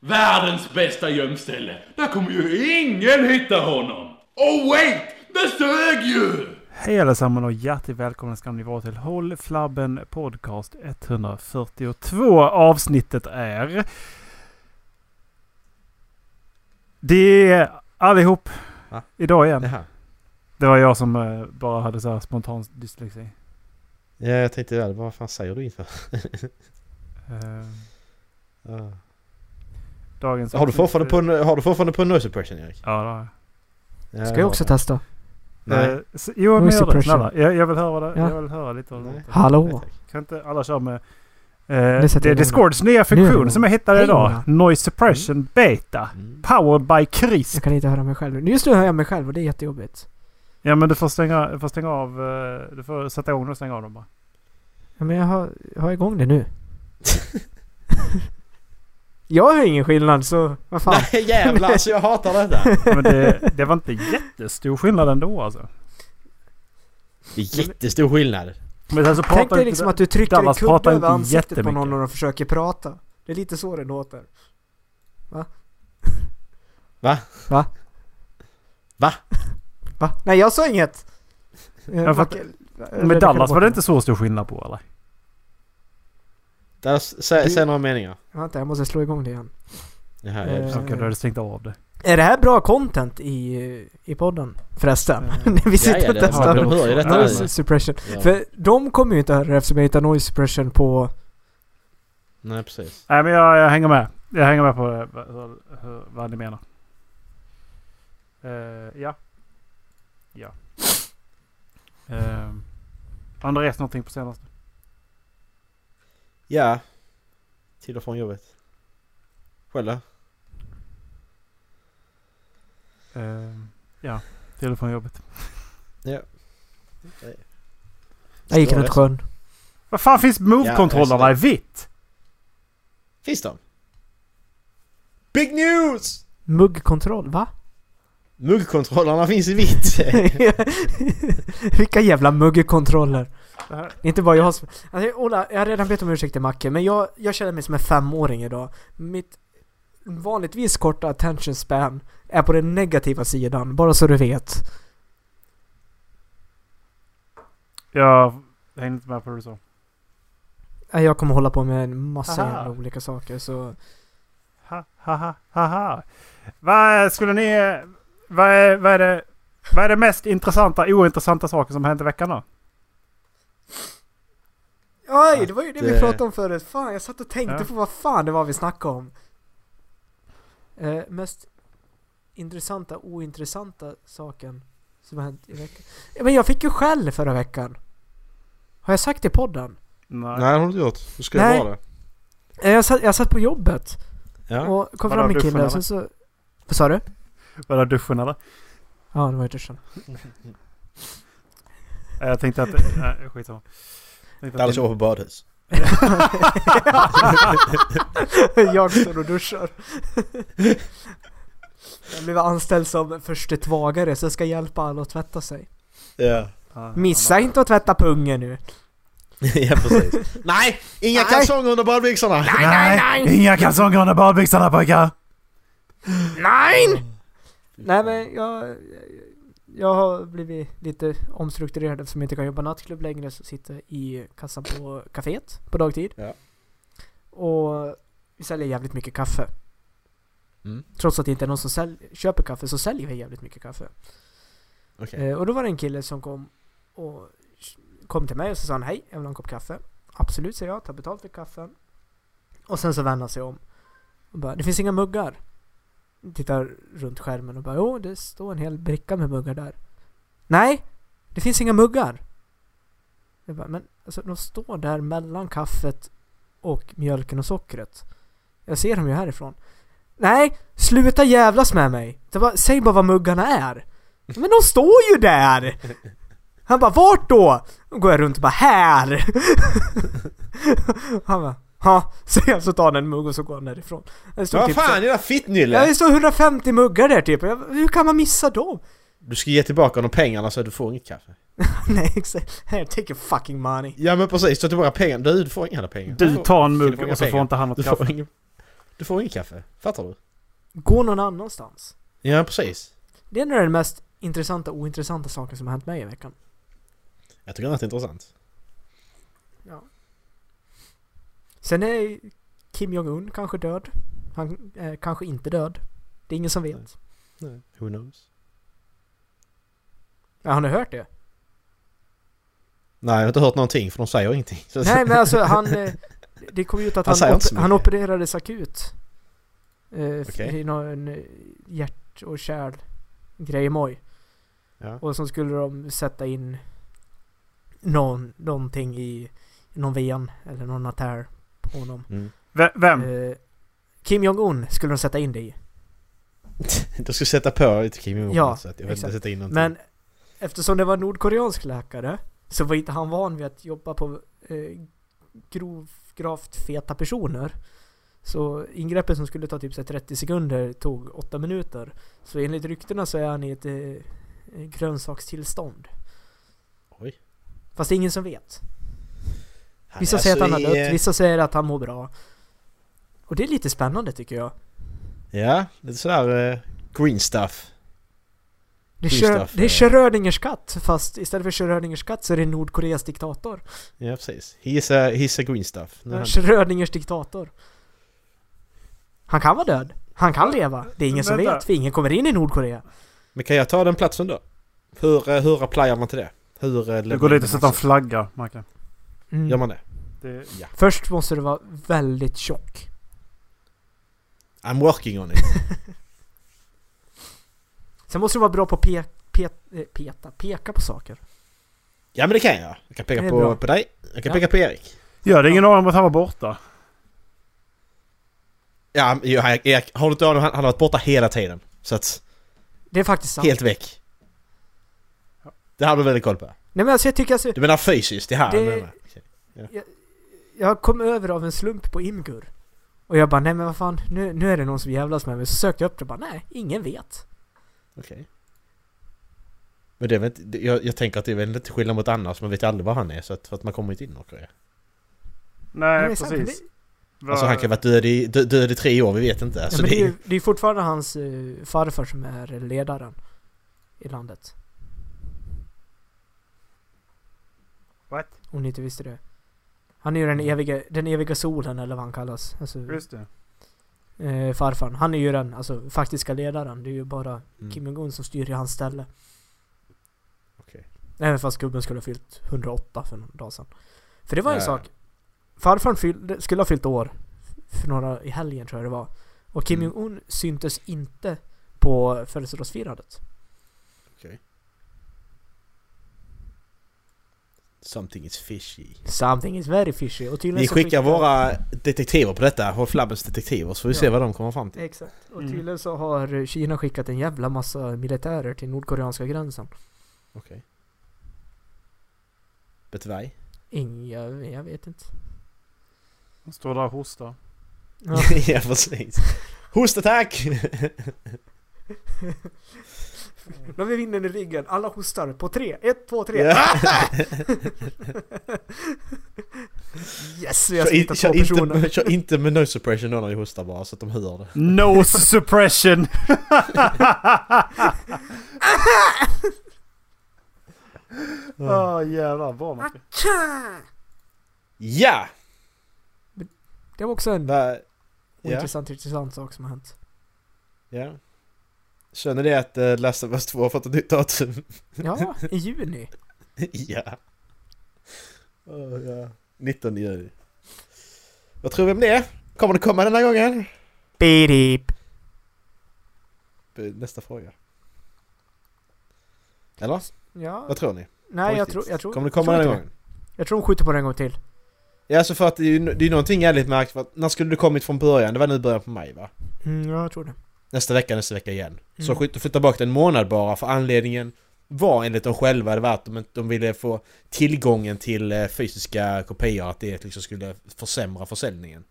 Världens bästa gömställe. Där kommer ju ingen hitta honom. Oh wait! Det sög ju! Hej allesammans och hjärtligt välkomna ska ni vara till Håll Flabben Podcast 142. Avsnittet är... Det är allihop Va? idag igen. Jaha. Det var jag som eh, bara hade så här spontan dyslexi. Ja, jag tänkte väl, vad fan säger du inför? Eh, Ja. Dagens... Har du fortfarande på en, har du fortfarande på noise suppression Erik? Ja, det har jag. Ja, Ska jag också testa? Nej. Eh, jo, men Noise gör det. Snälla. Jag, jag vill höra det. Ja. Jag vill höra lite av det. Hallå? Kan inte alla köra med... Eh, Det är Discords nya Nu funktion igång. som jag hittade Hej, idag. Ola. Noise Suppression Beta. Mm. Powered by Chris. Jag kan inte höra mig själv. Just nu hör jag mig själv och det är jättejobbigt. Ja men du får stänga, du får stänga av, eh, du får sätta igång och stänga av dem bara. Ja, men jag har, jag har igång det nu. jag hör ingen skillnad så vad fan. Nej jävlar alltså jag hatar detta! Men det, det var inte jättestor skillnad ändå alltså. Det är jättestor skillnad. Men sen så pratar Tänk dig inte- liksom att du trycker Dallas en kudde inte över ansiktet på någon och de försöker prata. Det är lite så det låter. Va? Va? Va? Va? Nej jag sa inget! Ja, för Med Dallas var det inte så stor skillnad på eller? Där, sä, säg några meningar. Vänta jag måste slå igång det igen. Jaha, Eh, jag Okej, då hade du stängt av det. Är det här bra content i, i podden? Förresten? Eh, När vi sitter ja, och det- testar. de hör ju detta. Noise suppression. Ja. För de kommer ju inte höra det eftersom jag hittar noise suppression på... Nej precis. Nej men jag, jag hänger med. Jag hänger med på eh, vad, hur- vad ni menar. Eh, ja. Ja. Uh, har ni rest någonting på senaste? Ja. Till och från jobbet. Själv då? Uh, ja, till och från jobbet. Ja. Jag gick runt sjön. Vad fan finns Ja, move-kontrollerna i just vitt? Finns de? Big news! Muggkontroll, va? Muggkontrollerna finns i vitt. Vilka jävla muggkontroller. Det är inte bara jag som... Alltså, Ola, jag har redan bett om ursäkt till Macke, men jag, jag känner mig som en femåring idag. Mitt vanligtvis korta attention span är på den negativa sidan, bara så du vet. Jag hängde inte med på det du sa. Nej, Jag kommer hålla på med en massa Aha. jävla olika saker, så... Ha, ha, ha, ha, ha. Vad skulle ni... Vad är, vad är det... Vad är det mest intressanta, ointressanta saker som hänt i veckan då? Oj, det var ju det vi eh, pratade om förut. Fan, jag satt och tänkte Ja. på vad fan det var vi snackade om. Eh, mest intressanta, ointressanta saken som har hänt i veckan. Ja, men jag fick ju skäll förra veckan. Har jag sagt det i podden? Nej. Nej det har du inte gjort. Du ska Nej. vara det. Eh, Jag satt, jag satt på jobbet Ja. och kom Var fram en kille och sen så... Vad sa du? Var det duschen eller? Ja, det var i duschen. Jag tänkte att... Nej, skitsamma. Att- jobbar på badhus. jag står och duschar. Jag blev anställd som förste tvagare så jag ska hjälpa alla att tvätta sig. Ja. Missa inte att tvätta pungen nu. ja precis. Nej! Inga Nej. kalsonger under badbyxorna! Nej, nej, nej! Inga kalsonger under badbyxorna pojkar! Nej! Nej men jag... Jag har blivit lite omstrukturerad eftersom jag inte kan jobba nattklubb längre så sitter jag i kassan på kaféet på dagtid. Ja. Och vi säljer jävligt mycket kaffe. Mm. Trots att det inte är någon som sälj, köper kaffe så säljer vi jävligt mycket kaffe. Okej. Eh, och då var det en kille som kom och kom till mig och så sa han hej, jag vill ha en kopp kaffe. Absolut, säger jag, tar betalt för kaffen. Och sen så vänder han sig om och bara, det finns inga muggar. Tittar runt skärmen och bara, jo det står en hel bricka med muggar där. Nej, det finns inga muggar. Jag bara, men alltså de står där mellan kaffet och mjölken och sockret. Jag ser dem ju härifrån. Nej, sluta jävlas med mig. Bara, säg bara vad muggarna är. Men de står ju där! Han bara, vart då? Då går jag runt och bara, här! Han bara, ja. Så jag så tar han en mugg och så går han därifrån. Det stod Vad typ fan jävla Ja, fittnylle! det står 150 muggar där typ. Jag, hur kan man missa dem? Du ska ge tillbaka de pengarna så att du får inget kaffe. Nej exakt. Here, take your fucking money. Ja men precis, ta tillbaka pengarna. Du, du får inga pengar. Du tar en mugg får och så får inte han något Du får kaffe. inga... Du får inget kaffe. Fattar du? Gå någon annanstans. Ja, precis. Det är nog den mest intressanta och ointressanta saken som har hänt mig i veckan. Jag tycker det är intressant. Ja. Sen är Kim Jong-Un kanske död. Han är kanske inte död. Det är ingen som vet. Nej, who knows? Ja, har ni hört det? Nej, jag har inte hört någonting för de säger ingenting. Nej men alltså han... eh, Det kom ut att Han han, op- han opererades akut. Eh, Okej. I någon eh, hjärt och kärl grejmoj. Ja. Och så skulle de sätta in någon, någonting i någon ven eller någon artär honom. Mm. Vem? Eh, Kim Jong-Un skulle de sätta in det i. Du ska sätta på lite Kim Jong-Un Ja, så att jag exakt. sätta in någonting. Men eftersom det var nordkoreansk läkare så var inte han van vid att jobba på eh, grov, gravt feta personer. Så ingreppet som skulle ta typ så här 30 sekunder tog 8 minuter. Så enligt ryktena så är han i ett eh, grönsakstillstånd. Oj. Fast det är ingen som vet. Vissa säger att han har alltså i, dött, eh, vissa säger att han mår bra. Och det är lite spännande tycker jag. Ja, lite sådär eh, green stuff. Det är, stuff, det är eh. Schrödingers katt, fast istället för Schrödingers katt så är det Nordkoreas diktator. Ja, precis. He's a, he's a green stuff. Han- Schrödingers diktator. Han kan vara död. Han kan leva. Det är ingen som vet, för ingen kommer in i Nordkorea. Men kan jag ta den platsen då? Hur, eh, hur applyar man till det? Hur eh, Du går dit och sätter en flagga, Macke. Mm. Gör man det? Det, Ja. Först måste du vara väldigt tjock. I'm working on it. Sen måste du vara bra på att pe- pe- eh, peta, peka på saker. Ja men det kan jag. Jag kan peka på, på dig. Jag kan Ja. peka på Erik. ja, det är ingen aning om att han var borta. Ja, Erik, har du inte aning? Han han har varit borta hela tiden. Så att, Det är faktiskt sant. helt väck. Det har du väldigt koll på. Nej men alltså jag tycker alltså, Du menar fysiskt? Det här? Det- menar jag. Okej. jag kom över av en slump på Imgur. Och jag bara, nej men vad fan, nu, nu är det någon som jävlas med mig. Så sökte jag upp det och bara, nej, ingen vet. Okej. Men det är väl inte, jag, jag tänker att det är väl inte skillnad mot annars. Man vet aldrig vad han är så att, för att man kommer inte in i Nordkorea. Nej, är sant, precis. det- Alltså han kan ha varit död i, dö, död i tre år, vi vet inte. Ja, Alltså, men det, det är, ju- det är fortfarande hans uh, farfar som är ledaren i landet. What? Om ni inte visste det. Han är ju den eviga, den eviga solen eller vad han kallas. Alltså, Just det. eh, farfarn. Han är ju den alltså, faktiska ledaren. Det är ju bara Mm. Kim Jong-Un som styr i hans ställe. Okej. Även fast gubben skulle ha fyllt 108 för någon dag sedan. För det var en Ja. sak. Farfarn fyllde, skulle ha fyllt år. För några i helgen tror jag det var. Och Kim Mm. Jong-Un syntes inte på födelsedagsfirandet. Something is fishy. Something is very fishy. Och tydligen Vi skickar skickar- våra detektiver på detta, Håll Flabbens detektiver, så får vi se Ja. vad de kommer fram till. Exakt. Och Mm. tydligen så har Kina skickat en jävla massa militärer till nordkoreanska gränsen. Okej. Vet du? Ingen, jag, jag vet inte. Han står där och hostar. Ja. ja precis. Hostattack! Nu har vi vinden i ryggen. Alla hostar på tre. Ett, två, tre. Ja. Yes, vi har smittat två personer. inte, kör inte med noise suppression då när vi hostar bara så att de hör det. Nose suppression! Åh jävlar, bra Macke. Ja! Det var också en Va, ja, intressant, intressant sak som har hänt. ja. Känner ni att uh, Last of Us 2 har fått ett nytt datum? Ja, i juni. ja. Åh, ja. 19 juni. Vad tror vi om det? Kommer det komma den här gången? Beep. Nästa fråga. Eller? Ja. Vad tror ni? Nej, jag tror, jag tror... Kommer det komma den här gången? Jag tror de skjuter på den en gång till. Ja, alltså för att det är ju det är någonting jävligt märkt för att när skulle det kommit från början? Det var nu början på maj va? Mm, ja, jag tror det. Nästa vecka, nästa vecka igen. Så Mm. skjut- flytta bak den en månad bara för anledningen var enligt dem själva det var att de, de ville få tillgången till eh, fysiska kopior, att det liksom skulle försämra försäljningen.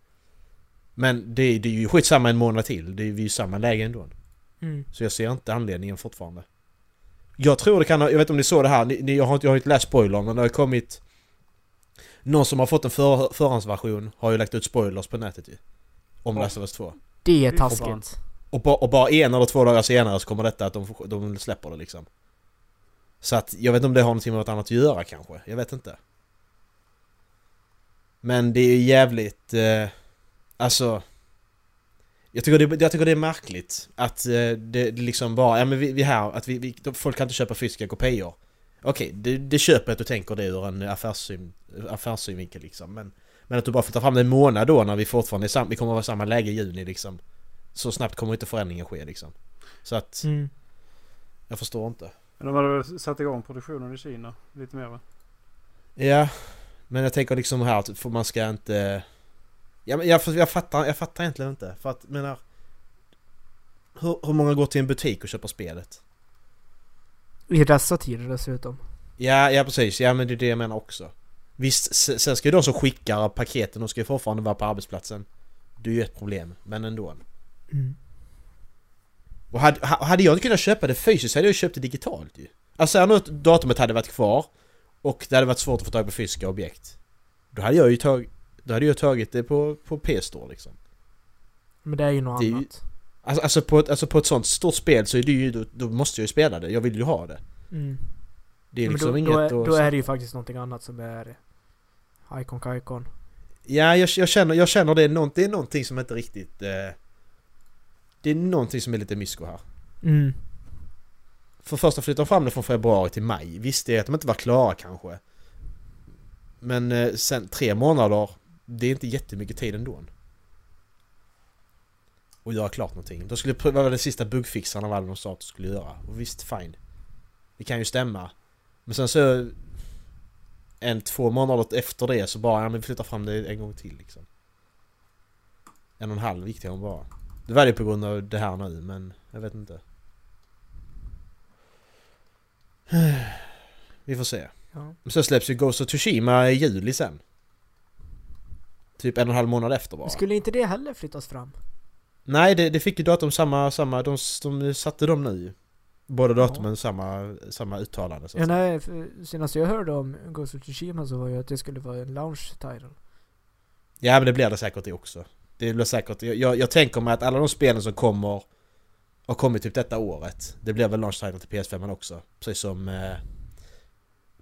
Men det, det är ju skitsamma en månad till, det är ju samma läge ändå. Mm. Så jag ser inte anledningen fortfarande. Jag tror det kan ha, jag vet inte om ni såg det här, ni, ni, jag, har inte, jag har inte läst spoilern men det har kommit Någon som har fått en för, förhandsversion har ju lagt ut spoilers på nätet ju. Om Ja. Last of Us 2. Det är taskigt. Och, ba, och bara en eller två dagar senare så kommer detta att de, de släpper det liksom. Så att jag vet inte om det har någonting med något annat att göra kanske. Jag vet inte. Men det är jävligt... Eh, alltså... Jag tycker, det, jag tycker det är märkligt att eh, det, det liksom bara, ja men vi, vi här, att vi, vi, folk kan inte köpa fysiska kopior. Okej, det, det köper jag att du tänker det ur en affärssyn, affärssynvinkel liksom. Men, men att du bara får ta fram det en månad då när vi fortfarande är sam, vi kommer att vara i samma läge i juni liksom. Så snabbt kommer inte förändringen ske liksom. Så att, Mm. jag förstår inte. Men de hade väl satt igång produktionen i Kina lite mer va? Ja, men jag tänker liksom här att för man ska inte... Ja, men jag, jag, fattar, jag fattar egentligen inte. För att, menar... Hur, hur många går till en butik och köper spelet? I dessa tider dessutom. Ja, ja precis. Ja men det är det jag menar också. Visst, sen ska ju de som skickar paketen, de ska ju fortfarande vara på arbetsplatsen. Det är ju ett problem, men ändå. Mm. Och hade, ha- hade jag inte kunnat köpa det fysiskt hade jag köpt det digitalt ju. Alltså säg nu datumet hade varit kvar och det hade varit svårt att få tag på fysiska objekt. Då hade jag ju tagit, då hade jag tagit det på, på PS-store liksom. Men det är ju något Det är ju- annat. Alltså, alltså, på ett, alltså på ett sånt stort spel så är det ju, då, då måste jag ju spela det. Jag vill ju ha det. Mm. Det är Men liksom då, inget då, är, då är det ju faktiskt någonting annat som är Icon Kaikon. Ja, jag, jag känner, jag känner det, är nånt, det är någonting som inte riktigt... Eh, det är någonting som är lite mysko här. Mm. För första flyttar de fram det från februari till maj. Visst det är att de inte var klara kanske. Men eh, sen tre månader, det är inte jättemycket tid ändå. Och göra klart någonting. De skulle pröva det sista bugfixarna av alla de sa att de skulle göra. Och visst, fine. Det kan ju stämma. Men sen så... En, två månader efter det så bara, ja men vi flyttar fram det en gång till liksom. En och en halv gick det om bara. Det var det på grund av det här nu, men jag vet inte. Vi får se. Ja. Sen släpps ju Ghost of Tsushima i juli sen. Typ en och en halv månad efter bara. Men Skulle inte det heller flyttas fram? Nej, det, det fick ju datum samma, samma, de, de satte dem nu. Båda datumen samma, samma uttalande så att Ja, nej, för senast jag hörde om Ghost of Tsushima så var ju att det skulle vara en launch title. Ja men det blir det säkert det också. Det blir säkert, jag, jag, tänker mig att alla de spelen som kommer har kommit typ detta året. Det blir väl launch title till PS5 också. Precis som... Eh,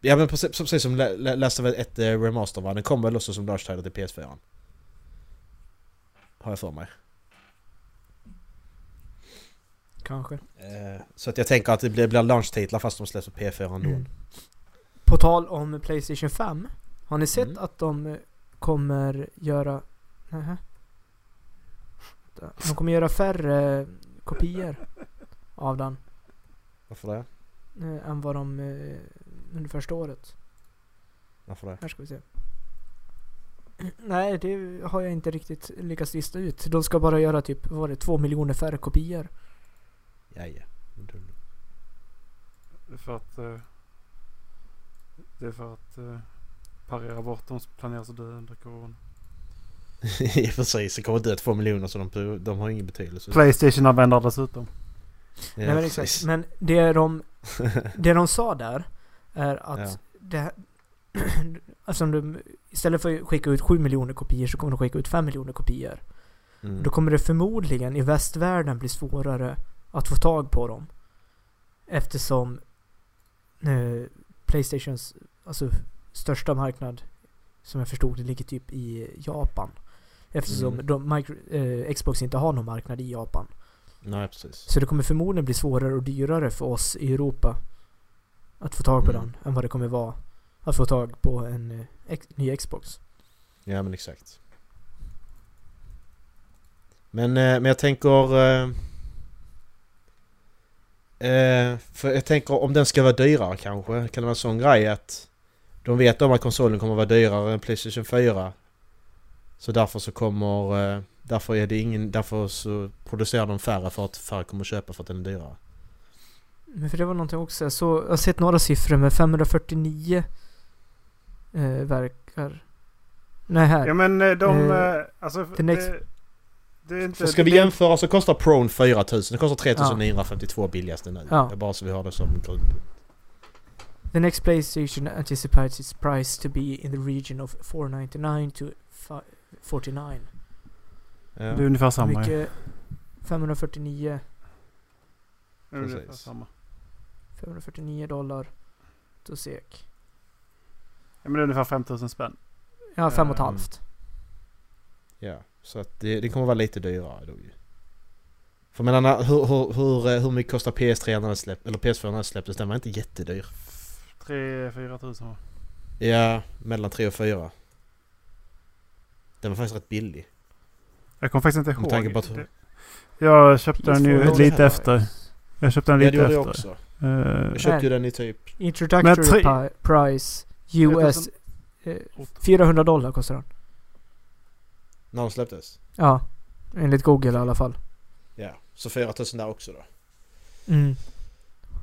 ja men precis, precis som Last of 1 eh, Remaster va? Den kommer väl också som launch title till PS4. Har jag för mig. Kanske. Eh, så att jag tänker att det blir, blir launch-titlar fast de släpps på PS4 ändå. Mm. På tal om Playstation 5. Har ni sett Mm. att de eh, kommer göra... Nähä. De kommer göra färre kopior av den Varför det? eh, än vad de eh, under första året. Varför det? Här ska vi se. Nej, det har jag inte riktigt lyckats lista ut. De ska bara göra typ, vad var det, två miljoner färre kopior. Ja, ja. För att... eh, Det är för att eh, parera bort de som planeras att dö under corona. I och för sig så kommer det två miljoner så de, de har ingen betydelse. Playstation-användare dessutom. Ja, Nej, men exakt. Men det de, det de sa där är att Ja. det alltså om de, istället för att skicka ut 7 miljoner kopior så kommer de skicka ut 5 miljoner kopior. Mm. Då kommer det förmodligen i västvärlden bli svårare att få tag på dem. Eftersom eh, Playstations alltså, största marknad som jag förstod det ligger typ i Japan. Eftersom Mm. de, micro, eh, Xbox inte har någon marknad i Japan. Nej, precis. Så det kommer förmodligen bli svårare och dyrare för oss i Europa att få tag på Mm. den än vad det kommer vara att få tag på en eh, ex- ny Xbox. Ja, men exakt. Men, eh, men jag tänker... Eh, eh, för jag tänker om den ska vara dyrare kanske. Kan det vara en sån grej att de vet om att konsolen kommer vara dyrare än Playstation 4. Så därför så kommer... Eh, därför är det ingen... Därför så producerar de färre för att färre kommer att köpa för att den är dyrare. Men för det var någonting också, jag, så, jag har sett några siffror med 549 eh, verkar... Nej här. Ja men eh, de... Eh, eh, alltså... next- Det, det är inte... Så ska vi det- jämföra så kostar Prone 4000. Det kostar 3952 billigaste nu. Ja. Det är bara så vi har det som grund. The next PlayStation anticipates its price to be in the region of 499 to 49. Ja. Det är ungefär samma. Mycket 549, Det är ungefär Precis. samma. 549 dollar. Då sek. Ja, men det är ungefär 5000 spänn. Ja, fem och ett Ehm, halvt. Ja, så att det, det kommer vara lite dyrare då ju. För jag menar, hur, hur, hur, eh, hur mycket kostar PS3 när den släpp, eller PS4 när den släpptes? Den var inte jättedyr. 3-4 tusen va? Ja, mellan 3 och 4. Den var faktiskt rätt billig. Jag kommer faktiskt inte ihåg. Med tanke på att- Det- Jag köpte den ju PS4 lite efter. Jag köpte den Ja, lite det gjorde jag efter. också. Eh, Jag köpte ju den i typ... Introductory tre- price US. Eh, 400 dollar kostar den. När den släpptes. Ja. Enligt Google i alla fall. Ja, så 4000 där också då. Mm.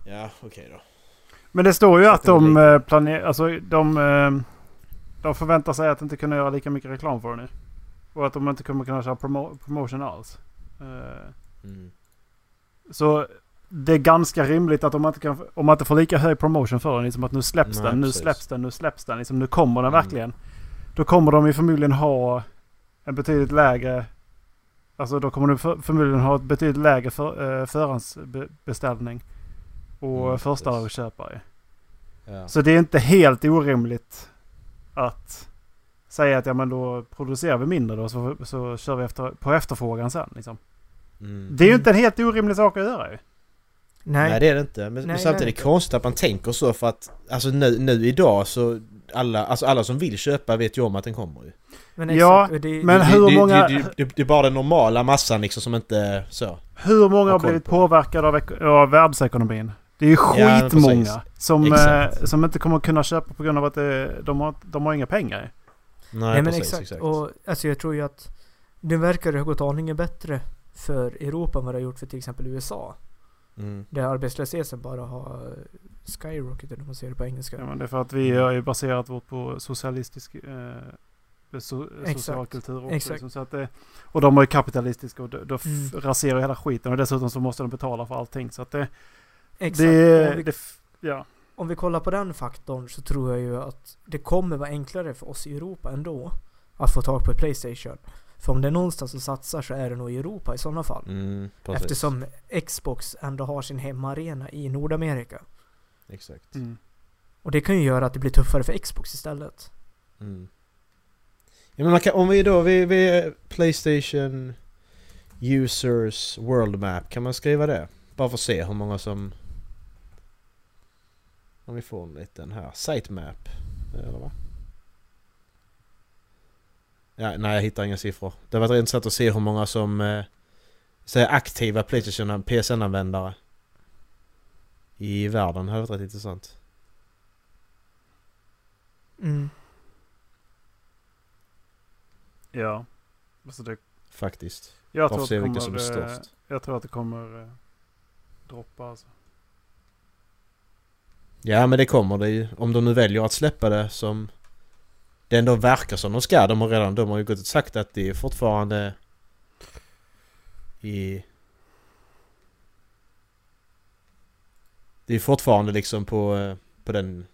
Ja, okej då. Men det står ju att att de eh, planerar, alltså de, eh, de förväntar sig att inte kunna göra lika mycket reklam för den nu. Och att de inte kommer kunna köra promo promotion alls. Eh, Mm. Så det är ganska rimligt att om man inte, kan, om man inte får lika hög promotion för den, liksom att nu släpps Nej, den, nu släpps den, nu släpps den, liksom nu kommer den Mm. verkligen. Då kommer de ju förmodligen ha en betydligt lägre, alltså då kommer de för, förmodligen ha ett betydligt lägre för, eh, förhandsbeställning och Mm, första precis. köpare. Ja. Så det är inte helt orimligt att säga att ja men då producerar vi mindre då så, så kör vi efter, på efterfrågan sen. Liksom. Mm. Det är ju inte en helt orimlig sak att göra ju. Nej. Nej det är det inte. Men, men Nej, samtidigt det är det konstigt att man tänker så för att alltså nu, nu idag så alla, alltså alla som vill köpa vet ju om att den kommer ju. men Ja, exakt, det, men det, hur det, många- Det, det, är bara den normala massan liksom som inte så. Hur många har blivit på. påverkade av, av världsekonomin? Det är ju Ja, skitmånga precis. som, Exakt. eh, som inte kommer kunna köpa på grund av att det, de, har, de har inga pengar. Nej, Nej men precis, exakt. exakt. Och alltså jag tror ju att det verkar ha gått aningen bättre för Europa än vad det har gjort för till exempel USA. Mm. Där arbetslösheten bara har skyrocketed om man säger det på engelska. Ja, men det är för att vi har ju baserat vårt på socialistisk eh, so, Exakt. social kultur också. Exakt. Liksom, så att det, och de har ju kapitalistiska och då, då Mm. raserar hela skiten. Och dessutom så måste de betala för allting. Så att det, Exakt. det, om, vi, det, ja. om vi kollar på den faktorn så tror jag ju att det kommer vara enklare för oss i Europa ändå. Att få tag på ett Playstation. För om det är någonstans som satsar så är det nog i Europa i sådana fall. Mm. Eftersom Xbox ändå har sin hemmaarena i Nordamerika. Exakt. Mm. Och det kan ju göra att det blir tuffare för Xbox istället. Mm. Ja, men man kan, om vi då, vi, vi är Playstation Users World Map, kan man skriva det? Bara för att se hur många som... Om vi får en liten här, Sitemap. Eller va? Ja, nej jag hittar inga siffror. Det var intressant att se hur många som eh, säger aktiva Playstation PSN-användare i världen. Det hade varit rätt intressant. Mm. ja. Alltså det, Faktiskt. jag, tror att det vilka som är kommer, eh, störst. jag tror att det kommer eh, droppa alltså. Ja men det kommer det ju. Om de nu väljer att släppa det som det ändå verkar som de ska. De har redan de har ju gått och sagt att det är fortfarande i... Det är fortfarande liksom på, på den...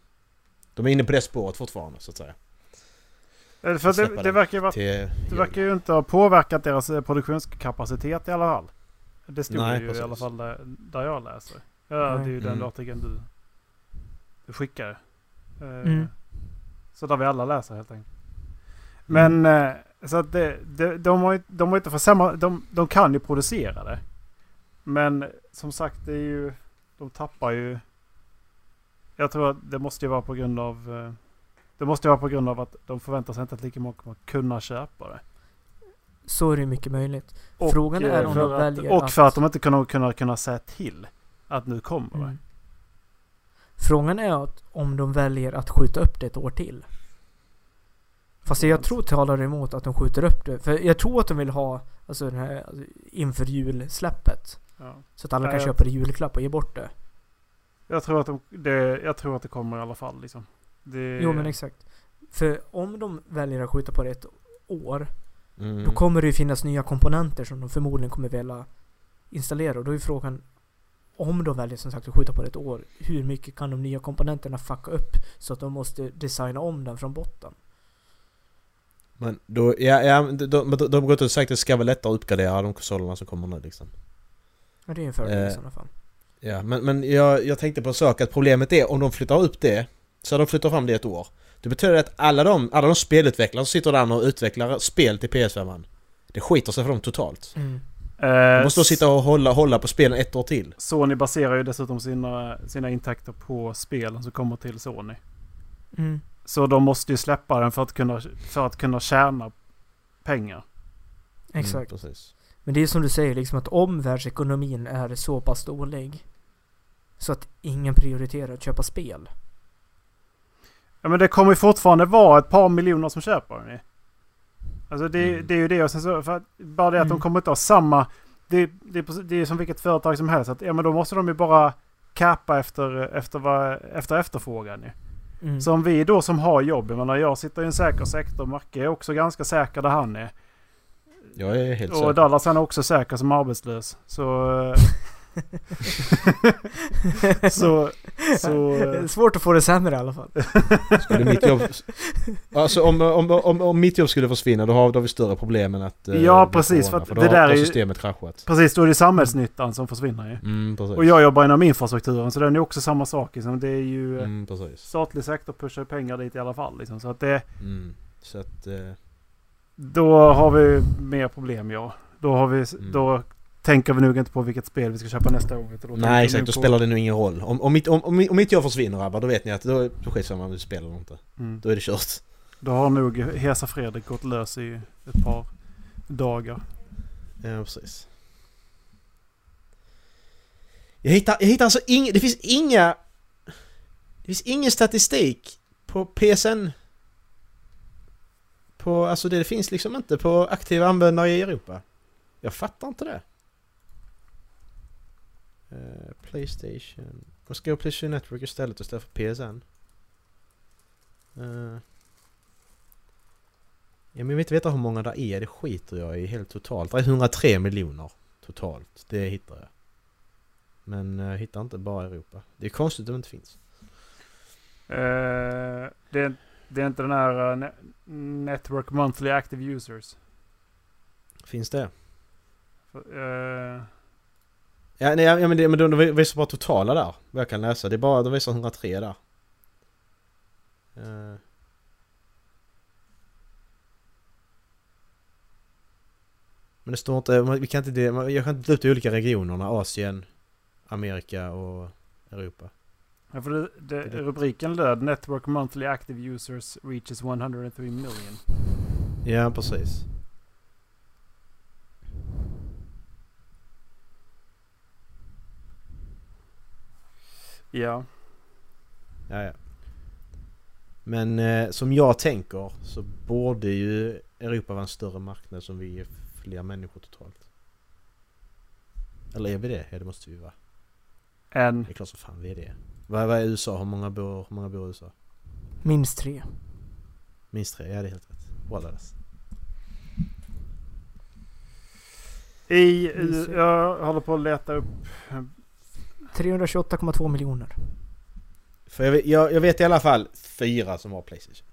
De är inne på det spåret fortfarande så att säga. Eh, För Släppa det, det, den verkar ju vara, Till det verkar ju inte ha påverkat deras eh, produktionskapacitet i alla fall. Det stod Nej, ju i precis. alla fall där, där jag läser. Ja, det är ju den Mm. artikeln du, du skickar. Eh, Mm. Så där vi alla läser helt enkelt. Mm. Men eh, så att det, det, de har de har inte försämrat, de, de kan ju producera det. Men som sagt det är ju, de tappar ju. Jag tror att det måste ju vara på grund av, eh, det måste ju vara på grund av att de förväntar sig inte att lika många kommer kunna köpa det. Så är det mycket möjligt. Och, Frågan är om de att, väljer Och att- för att de inte kunna, kunna, kunna säga till att nu kommer det. Frågan är att om de väljer att skjuta upp det ett år till. Fast jag tror talar emot att de skjuter upp det. För jag tror att de vill ha alltså den här alltså, inför julsläppet. Ja. Så att alla Nej, kan jag- köpa det i julklapp och ge bort det. Jag, tror att de, det, jag tror att det kommer i alla fall. Liksom. Det, Jo men exakt. För om de väljer att skjuta på det ett år. Mm. Då kommer det ju finnas nya komponenter som de förmodligen kommer vilja installera. Och då är frågan om de väljer som sagt att skjuta på det ett år. Hur mycket kan de nya komponenterna fucka upp så att de måste designa om den från botten? Men då, ja, ja, de, de, de har gått ut och sagt att det ska vara lättare att uppgradera de konsolerna som kommer nu liksom. Ja, det är en fördel i Eh, sådana fall. Ja, men, men jag, jag tänkte på en sak att problemet är om de flyttar upp det Så de flyttar fram det ett år Det betyder att alla de, alla de spelutvecklare som sitter där och utvecklar spel till PS5 Det skiter sig för dem totalt Mm. De Eh, måste då sitta och hålla, hålla på spelen ett år till Sony baserar ju dessutom sina, sina intäkter på spelen som kommer till Sony. Mm. Så de måste ju släppa den för att kunna, för att kunna tjäna pengar. Exakt. mm. Men det är som du säger, liksom att omvärldsekonomin är så pass dålig. Så att ingen prioriterar att köpa spel. Ja men det kommer ju fortfarande vara ett par miljoner som köper den. Alltså det, Mm. det är ju det och sen så, för att, bara det att de Mm. kommer inte ha samma... Det, det, det är som vilket företag som helst. Att, ja men då måste de ju bara kappa efter, efter, vad, efter efterfrågan ju. Mm. Så om vi då som har jobb, jag menar jag sitter i en säker sektor, Macke är också ganska säker där han är. Jag är helt Och säker Dallas han är också säker som arbetslös. Så... så... så Det är svårt att få det sämre i alla fall. Skulle mitt jobb... Alltså om, om, om, om mitt jobb skulle försvinna då har, då har vi större problem än att... eh, Ja, precis, corona, för att då det har, där är ju- systemet kraschat precis, då är det samhällsnyttan som försvinner ju. Mm, Och jag jobbar inom infrastrukturen så den är också samma sak. Liksom. Det är ju... eh, Mm, precis Statlig sektor pushar pengar dit i alla fall. Liksom. Så att det... mm. Så att... Eh, Då har vi mer problem ja. Då har vi... Mm. Då tänker vi nog inte på vilket spel vi ska köpa nästa år. vi nej exakt, då på- spelar det nog ingen roll. Om, om, mitt, om, om, om mitt jobb försvinner grabbar, då vet ni att då, då skiter man om vi spelar eller inte. Mm. Då är det kört. Då har nog Hesa Fredrik gått lös i ett par dagar. Ja, precis. Jag hittar, jag hittar alltså ing, det finns inga... Det finns ingen statistik på PSN. På, alltså det finns liksom inte på aktiva användare i Europa. Jag fattar inte det. Eh, Playstation. Jag ska ha Playstation Network istället istället för PSN. Eh. Ja, men jag vill inte veta hur många det är, det skiter jag i helt totalt. Det är 103 miljoner totalt, det hittar jag. Men jag hittar inte bara Europa. Det är konstigt att det inte finns. Eh, det, är, det är inte den här eh, ne- Network Monthly Active Users. Finns det? Eh, Ja, nej, ja men, det, men de, de visar bara totala där, vad jag kan läsa. Det är bara, de visar 103 där. Eh. Men det står inte, vi kan inte, jag kan inte dela ut i olika regionerna, Asien, Amerika och Europa. ja, för det, det, Det- rubriken löd Network Monthly Active Users reaches 103 million. Ja, precis. Ja. Ja, ja. Men eh, som jag tänker så borde ju Europa vara en större marknad som vi är fler människor totalt. Eller är vi det? Ja det måste vi vara. En. Det är klart som fan vi är det. Vad, vad är USA? Hur många bor, hur många bor i USA? Minst tre. Minst tre? Ja det är helt rätt. Wallace. I, ser. jag håller på att leta upp. 328,2 miljoner. För jag, vet- jag, jag vet i alla fall fyra som har Playstation.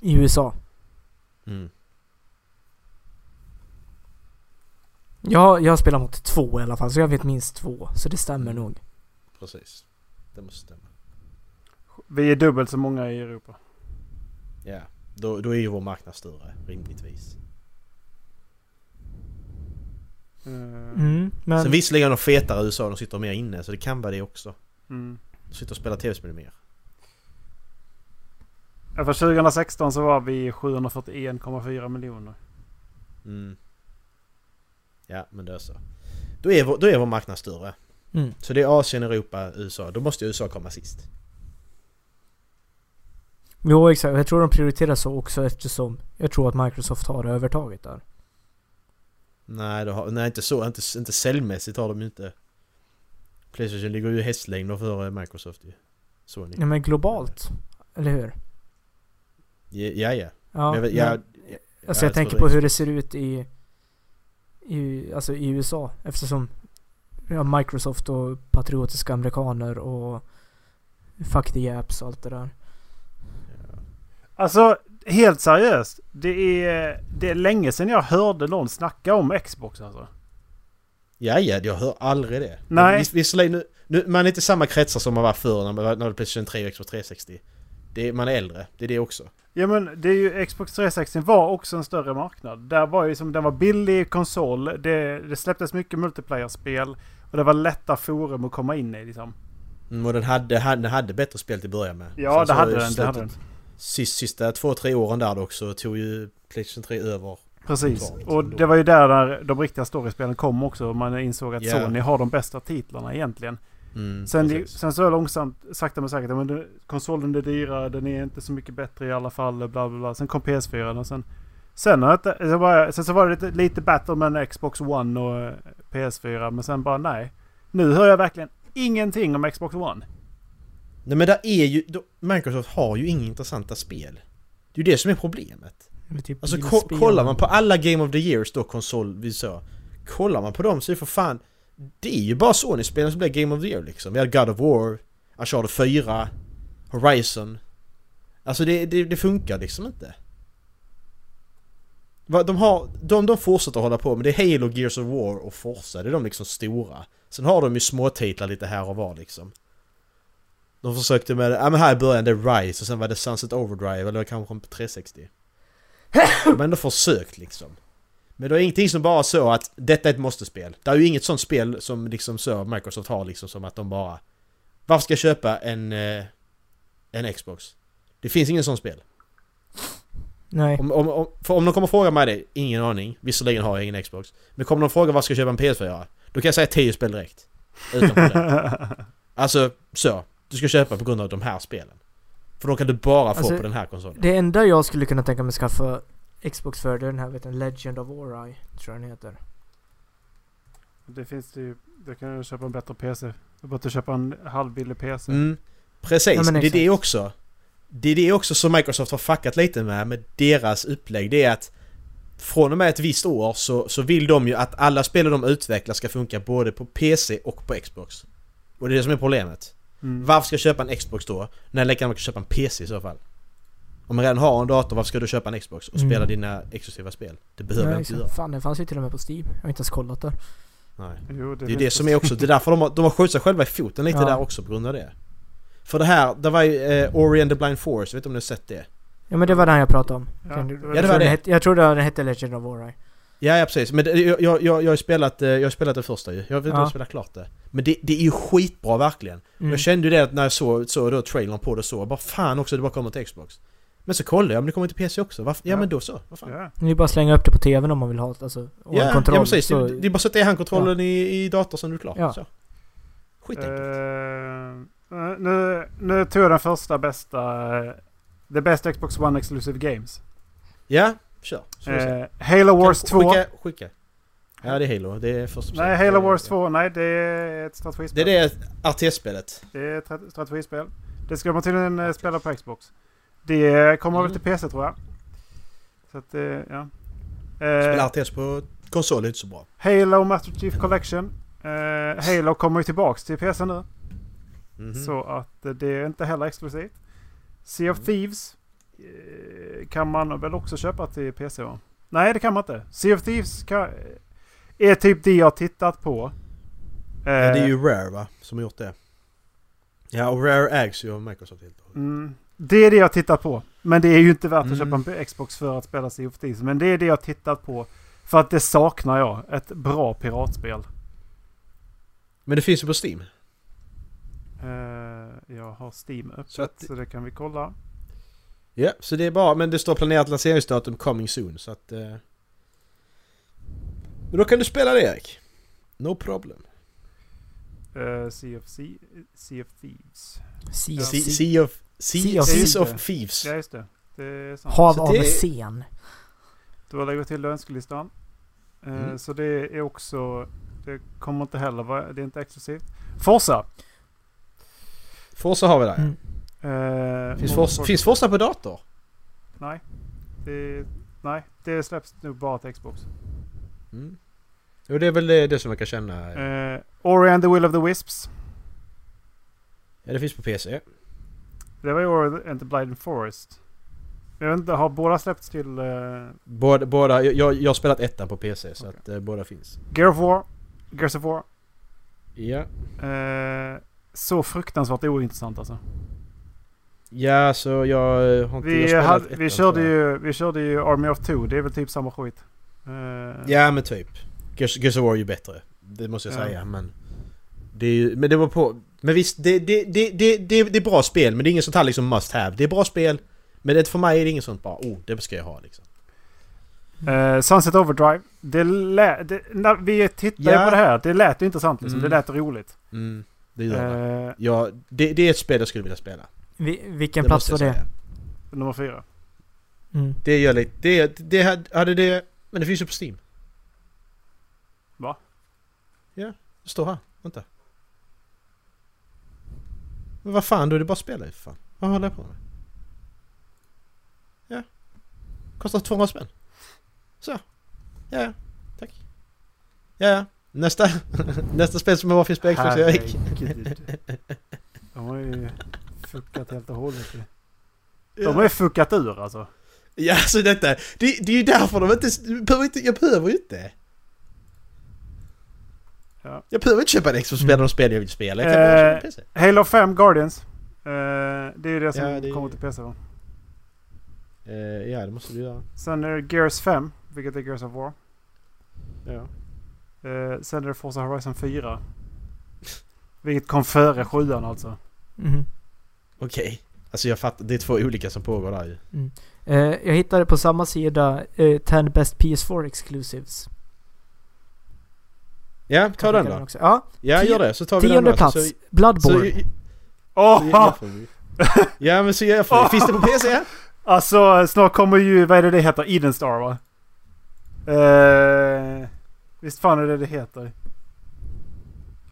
I USA. Mm. Jag, jag spelar mot två i alla fall, så jag vet minst två. Så det stämmer nog. Precis. Det måste stämma. Vi är dubbelt så många i Europa. Ja. Då, då är ju vår marknad större, rimligtvis. Eh, Mm, men... Sen visserligen de fetare i USA, de sitter mer inne så det kan vara det också. mm. De sitter och spelar tv-spel mer. Ja, För 2016 så var vi 741,4 miljoner. Mm. Ja, men det är så. Då är, vår, då är vår marknad större. Mm. Så det är Asien, Europa, USA. Då måste ju USA komma sist. Jo exakt, jag tror de prioriterar så också eftersom jag tror att Microsoft har övertaget där. Nej, det har, nej inte så. Inte, inte säljmässigt har de ju inte. Playstation ligger ju hästlängder före Microsoft ju. Sony. Ja men globalt. Eller hur? Ja, ja. ja. Ja, Men jag, men- jag, Alltså Ja, jag tänker på det. hur det ser ut i, i, alltså i USA eftersom ja, Microsoft och patriotiska amerikaner och fuck the apps och allt det där. Ja. Alltså, helt seriöst. Det är, det är länge sedan jag hörde någon snacka om Xbox alltså. Ja, ja, jag hör aldrig det. Nej. Vis, visserligen, nu, nu, man är inte samma kretsar som man var förr när man när det Playstation 3 och Xbox 360. Det, man är äldre, det är det också. Ja men det är ju Xbox 360 var också en större marknad. Där var ju som den var billig konsol. Det, det släpptes mycket multiplayer-spel. Och det var lätta forum att komma in i liksom. Mm, och den hade, den hade bättre spel till att börja med. Ja Sen det hade den. Det hade den. Sist, sista två, tre åren där också tog ju Playstation 3 över. Precis. Och det var ju där, där de riktiga storiespelen kom också. Man insåg att Ja. Sony har de bästa titlarna egentligen. Mm, Sen, sen så långsamt, sakta men säkert. Men konsolen är dyrare, den är inte så mycket bättre i alla fall. Bla bla bla. Sen kom PS4 och sen... Sen, var, jag- sen så var det lite, lite battle mellan Xbox One och eh, PS4. Men sen bara nej. Nu hör jag verkligen ingenting om Xbox One. Nej men det är ju... då- Microsoft har ju inga intressanta spel. Det är ju det som är problemet. Typ Alltså ko kollar man på alla Game of the Years då, konsol, vi sa. Kollar man på dem så är det för fan... Det är ju bara Sony-spelen som blir Game of the Year liksom. Vi hade God of War, Uncharted 4, Horizon. Alltså det, det, det funkar liksom inte. De har... De, de fortsätter hålla på men det är Halo, Gears of War och Forza. Det är de liksom stora. Sen har de ju småtitlar lite här och var liksom. De försökte med... Ja men här i början det är Rise och sen var det Sunset Overdrive eller kanske på 360. De har ändå försökt liksom. Men det är ingenting som bara så att detta är ett måste-spel. Det är ju inget sånt spel som liksom så Microsoft har liksom som att de bara... Varför ska jag köpa en... Eh, en Xbox? Det finns ingen sån spel. Nej. Om, om, om, om de kommer fråga mig det, ingen aning. Visserligen har jag ingen Xbox. Men kommer de fråga varför ska jag köpa en PS4? Då kan jag säga 10 spel direkt. Utan. Alltså, så. Du ska köpa på grund av de här spelen. För då kan du bara få Alltså, på den här konsolen. Det enda jag skulle kunna tänka mig skaffa Xbox för det är den här vet du, Legend of Ori, tror jag den heter. det finns det ju. Du kan ju köpa en bättre PC. Du behöver inte köpa en halvbillig PC. Mm, precis, Ja, det är det också. Det är det också som Microsoft har fuckat lite med, med deras upplägg. Det är att från och med ett visst år så, så vill de ju att alla spel de utvecklar ska funka både på PC och på Xbox. Och det är det som är problemet. Mm. Varför ska jag köpa en Xbox då? När jag lika gärna kan köpa en PC i så fall. Om man redan har en dator, varför ska du köpa en Xbox och Mm. spela dina exklusiva spel? Det behöver jag inte göra. Fan, den fanns ju till och med på Steam. Jag har inte ens kollat där. Nej. Jo, Det är finns det som är också, det är därför de har, de har skjutit sig själva i foten lite Ja. där också på grund av det. För det här, det var ju eh, Ori and the Blind Forest, jag vet inte om ni har sett det? Ja men det var den jag pratade om. Ja, det var Ja, det jag tror det. hette- Jag tror den hette Legend of Ori. Ja, ja precis. Men det, jag, jag, jag, har spelat, eh, jag har spelat det första ju. Jag vet inte om Ja. jag spelat klart det. Men det, det är ju skitbra verkligen. Mm. Jag kände ju det att när jag såg, såg då trailern på det så, jag bara fan också det bara kommer till Xbox. Men så kollade jag, men det kommer till PC också. Varför? Ja, Ja. men då så, vad fan. Ja. Det är bara att slänga upp det på TVn om man vill ha det, alltså. Ja, en kontroll. ja precis. så, Det, det är bara att sätta i handkontrollen i, i datorn så är du klar. Ja. Så. Skitenkelt. Eh, nu, nu tog jag den första bästa... eh, The best Xbox One Exclusive Games. ja, kör. Eh, Halo Wars Kan- 2. Skicka, skicka. Ja, det är Halo. Det är första Nej, Halo Wars 2. Nej, det är ett Det strategispel. är det RTS-spelet. Det är ett strat- strategispel. Det ska man tydligen eh, spela på Xbox. Det kommer väl Mm. till PC tror jag. Så att, eh, ja. Spela Eh, RTS på konsol är inte så bra. Halo Master Chief Collection. Eh, Halo kommer ju tillbaks till PC nu. Mhm. Så att eh, det är inte heller exklusivt. Sea of Mm. Thieves kan man väl också köpa till PC va? Nej det kan man inte. Sea of Thieves kan, är typ det jag tittat på. Ja, det är Eh, ju Rare va? Som har gjort det. Ja, och Rare ägs ju av Microsoft helt och. Mm, det är det jag tittat på. Men det är ju inte värt att Mm. köpa en Xbox för att spela Sea of Thieves. Men det är det jag tittat på. För att det saknar jag. Ett bra piratspel. Men det finns ju på Steam. Eh, jag har Steam öppet Så så, att- det kan vi kolla. Ja, så det är bara, men det står planerat lanseringsdatum coming soon så att... Eh... Men då kan du spela det Erik. No problem. Uh, sea, of sea, sea of Thieves. Sea Ja. of Sea, Sea. sea of... Sea, Sea of Thieves. of Thieves. Ja just det. Det är sant. Hav av det- scen. Då lägger vi till önskelistan. Eh, Mm. Så det är också... Det kommer inte heller vara... Det är inte exklusivt. Forza! Forza har vi där Mm. Uh, Finns, Forza, finns Forza på dator? Nej. Det, nej, det släpps nog bara till Xbox. Mm. Jo, det är väl det, det som man kan känna. Uh, Ori and the Will of the Wisps. Ja, det finns på PC. Det var ju Ori and the Blind Forest. Jag vet inte, har båda släppts till... eh, Båda, båda jag, jag har spelat ettan på PC så Okej. att eh, båda finns. Gear of War, Gears of War. Ja. Eh, så fruktansvärt ointressant alltså. Ja, så jag eh, har inte... jag Vi, har spelat hade, vi, körde jag. ju, vi körde ju Army of Two. Det är väl typ samma skit. Eh, Ja men typ. Gears, of War är ju bättre. Det måste jag Ja. säga men... Det är ju, men det var på... Men visst, det, det, det, det, det, det är bra spel men det är inget sånt här liksom must have. Det är bra spel. Men det, för mig är det inget sånt bara oh, det ska jag ha liksom. eh, Sunset Overdrive. Det lä, det, när vi tittade Ja. på det här. Det lät intressant liksom. Mm. Det lät roligt. Mm, det gör det. Eh, Ja, det, det är ett spel jag skulle vilja spela. Vi, vilken det plats var det? säga. nummer fyra. Mm. Det gör lite... Det, det hade- hade det... Men det finns ju på Steam. Va? Ja, det står här. Vänta. Men vad fan, då är det bara att spela ju för fan. Vad håller jag på med? Ja. Kostar 200 spänn. Så. Ja, ja. Tack. Ja, ja. Nästa. Nästa spel som bara finns på Xbox. Herregud. Fuckat helt och hållet. De har ju fuckat ur alltså. Ja, alltså detta. Det, det är ju därför de inte... du behöver inte jag behöver ju inte. Ja. Jag behöver inte köpa en Xbox och spela de spel jag vill spela. Jag kan Eh, bara köpa PC. Halo 5 Guardians. Eh, det är ju det som Ja, det kommer till PC va? Eh, ja, det måste du göra. Sen är det Gears 5, vilket är Gears of War. Ja. Eh, sen är det Forza Horizon 4. Vilket kom före 7 alltså. Mhm. Okej. Alltså jag fattar, det är två olika som pågår där ju. Eh, jag hittade på samma sida eh, 10 Best PS4 Exclusives. Ja, ta den skicka då. också. Ja, Ja, Tio- gör det. Så tar vi den då. plats. Så, Bloodborne. så, så, ja, men så jag får, Finns det på PC? Alltså snart kommer ju, vad är det det heter? Eden Star va? Eh, visst fan är det det heter?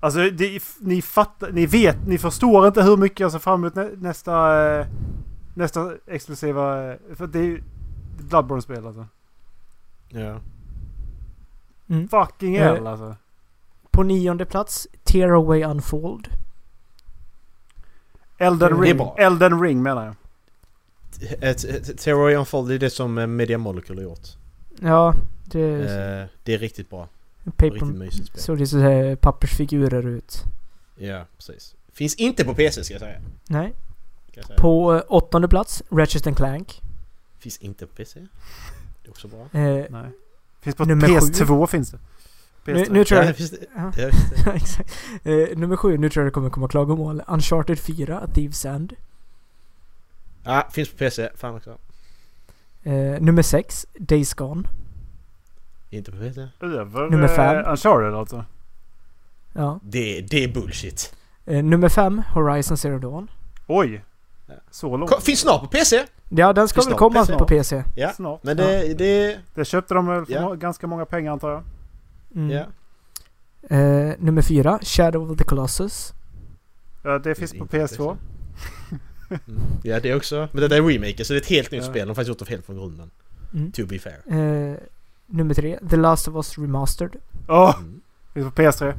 Alltså det, ni fattar, ni vet, ni förstår inte hur mycket jag ser fram emot nä, nästa, eh, nästa exklusiva, eh, för det är ju Bloodborne-spel alltså. Ja. Mm. Fucking Eh, hell alltså. På nionde plats, Tearaway Unfold. Elden Ring. Elden Ring menar jag. Terror Unfold det är det som Media Molecule har gjort. Ja, det det är riktigt bra. Paper, Riktigt mysigt spel. såg det så pappersfigurer ut. Ja, precis. Finns inte på PC ska jag säga. Nej. Jag säga. På eh, åttonde plats, Ratchet and Clank. Finns inte på PC. Det är också bra. Eh, Nej. Finns på Nummer PS2 finns det. nu, PS3. nu tror Ja, jag... finns det. Ja. Ja, finns det. Exakt. Eh, nummer sju, nu tror jag det kommer komma klagomål. Uncharted 4, A Thieves End. Ja, finns på PC. Fan också. Eh, nummer sex, Days Gone. Inte på PC. Över Nummer fem. eh, Uncharted alltså. Ja. Det, det är bullshit. Eh, nummer fem, Horizon Zero Dawn. Oj! Så långt. Ko- Finns snart på PC! Ja, den ska Finns väl komma PC? på PC. Ja. Snart. Men det, det... Det köpte de väl för Ja. må- ganska många pengar antar jag. Mm. Ja. Eh, nummer fyra, Shadow of the Colossus. Ja, det finns på inte PS2. Mm. Ja, det också. Men det där är remake, så det är ett helt nytt Ja. spel. De har faktiskt gjort det helt från grunden. Mm. To be fair. Eh, nummer tre, The Last of Us Remastered. Åh! Mm. finns på PS3.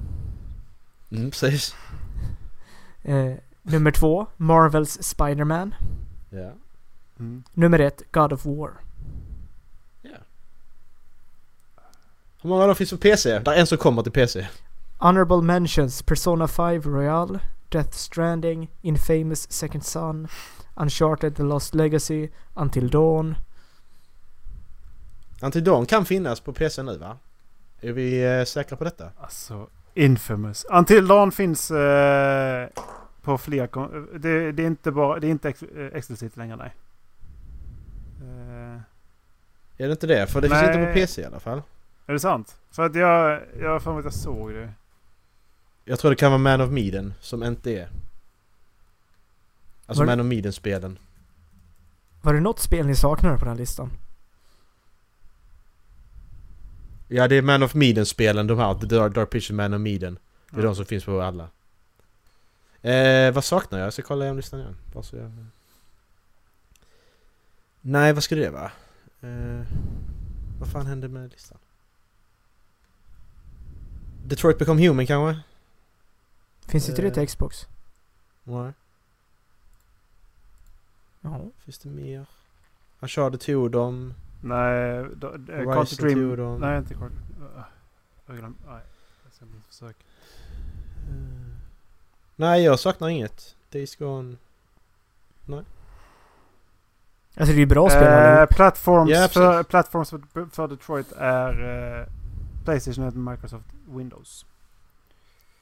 Mm, precis. Eh, nummer två, Marvels Spider-Man. Ja. Mm. Nummer ett, God of War. Hur många av dem finns på PC? Det är en som kommer till PC. Honorable Mentions, Persona 5 Royal, Death Stranding, Infamous Second Son, Uncharted The Lost Legacy, Until Dawn. Until Dawn kan finnas på PC nu va? Är vi eh, säkra på detta? Alltså, Infamous. Until Dawn finns eh, på fler... kon- Det, det är inte bara... Det är inte ex, eh, exklusivt längre nej. Eh, Är det inte det? För det finns Nej. inte på PC i alla fall. är det sant? För att jag... Jag har för mig att jag såg det. Jag tror det kan vara Man of Medan som inte är. Alltså Var Man of Medan-spelen. Var det något spel ni saknade på den här listan? Ja det är Man of Medan-spelen, de här. Dark, Dark Picture Man of Medan. Det är Ja. de som finns på alla. Eh, vad saknar jag? Jag ska kolla igenom listan igen. Jag... Nej, vad skulle det vara? Eh, vad fan hände med listan? Detroit Become Human kanske? Finns inte det till Eh. Xbox? Nej. Ja. Finns det mer? Uncharted tog dem. Nej, då, eh, Quantic Horizon Dream. dem. Nej, inte Quantic. Uh, jag glömde. Nej, jag ska inte försöka. Nej, jag saknar inget. Days Gone. Alltså det är ju bra spel Eh, platforms, Ja, för, platforms för, för Detroit är eh, Playstation och Microsoft Windows.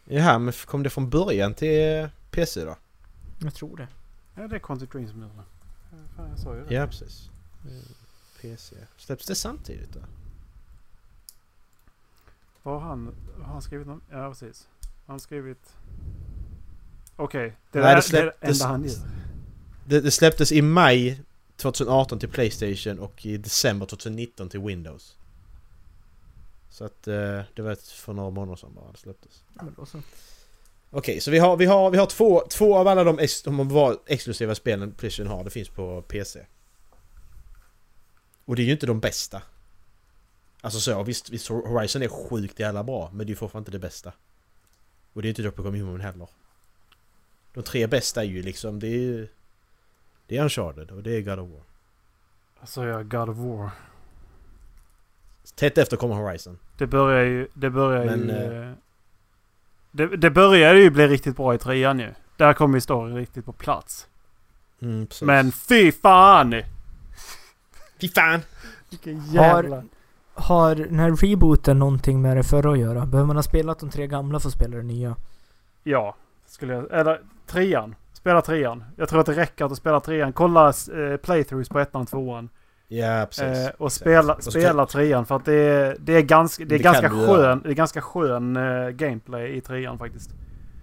Jaha, men kom det från början till PC då? Jag tror det. Ja, det är Quantic Dream som gör det. Eh, Fan, jag sa ju det. Ja, precis. Eh, PC. Släpps det samtidigt då? Vad har han, har han skrivit någon? Ja, precis. Han har skrivit... Okej, det, Nej, är- det det är det släpptes- enda han gör. Det, det släpptes i maj 2018 till Playstation och i december 2019 till Windows. Så att eh, det var för några månader sedan bara det släpptes. Ja, men då så. Okej, så vi har, vi har, vi har två, två av alla de, ex, de var exklusiva spelen Playstation har, det finns på PC. Och det är ju inte de bästa. Alltså så, visst, visst Horizon är sjukt jävla bra, men det är ju fortfarande inte det bästa. Och det är inte Dr. Human heller. De tre bästa är ju liksom, det är ju... Det är Uncharted och det är God of War. Alltså jag God of War. Tätt efter kommer Horizon. Det börjar ju... Det börjar Men, ju... eh, Det, det börjar ju bli riktigt bra i trean ju. Där kommer ju storyn riktigt på plats. Mm. Men fy fan! Fy fan! Vilken jävla... Har den här rebooten någonting med det förra att göra? Behöver man ha spelat de tre gamla för att spela det nya? Ja, skulle jag... Eller trean. Spela trean. Jag tror att det räcker att du spelar trean. Kolla eh, playthroughs på ettan och tvåan. Ja, precis. Eh, och spela, så spela trean för att det är, det är ganska, det är Det ganska skön, det är ganska skön eh, gameplay i trean faktiskt.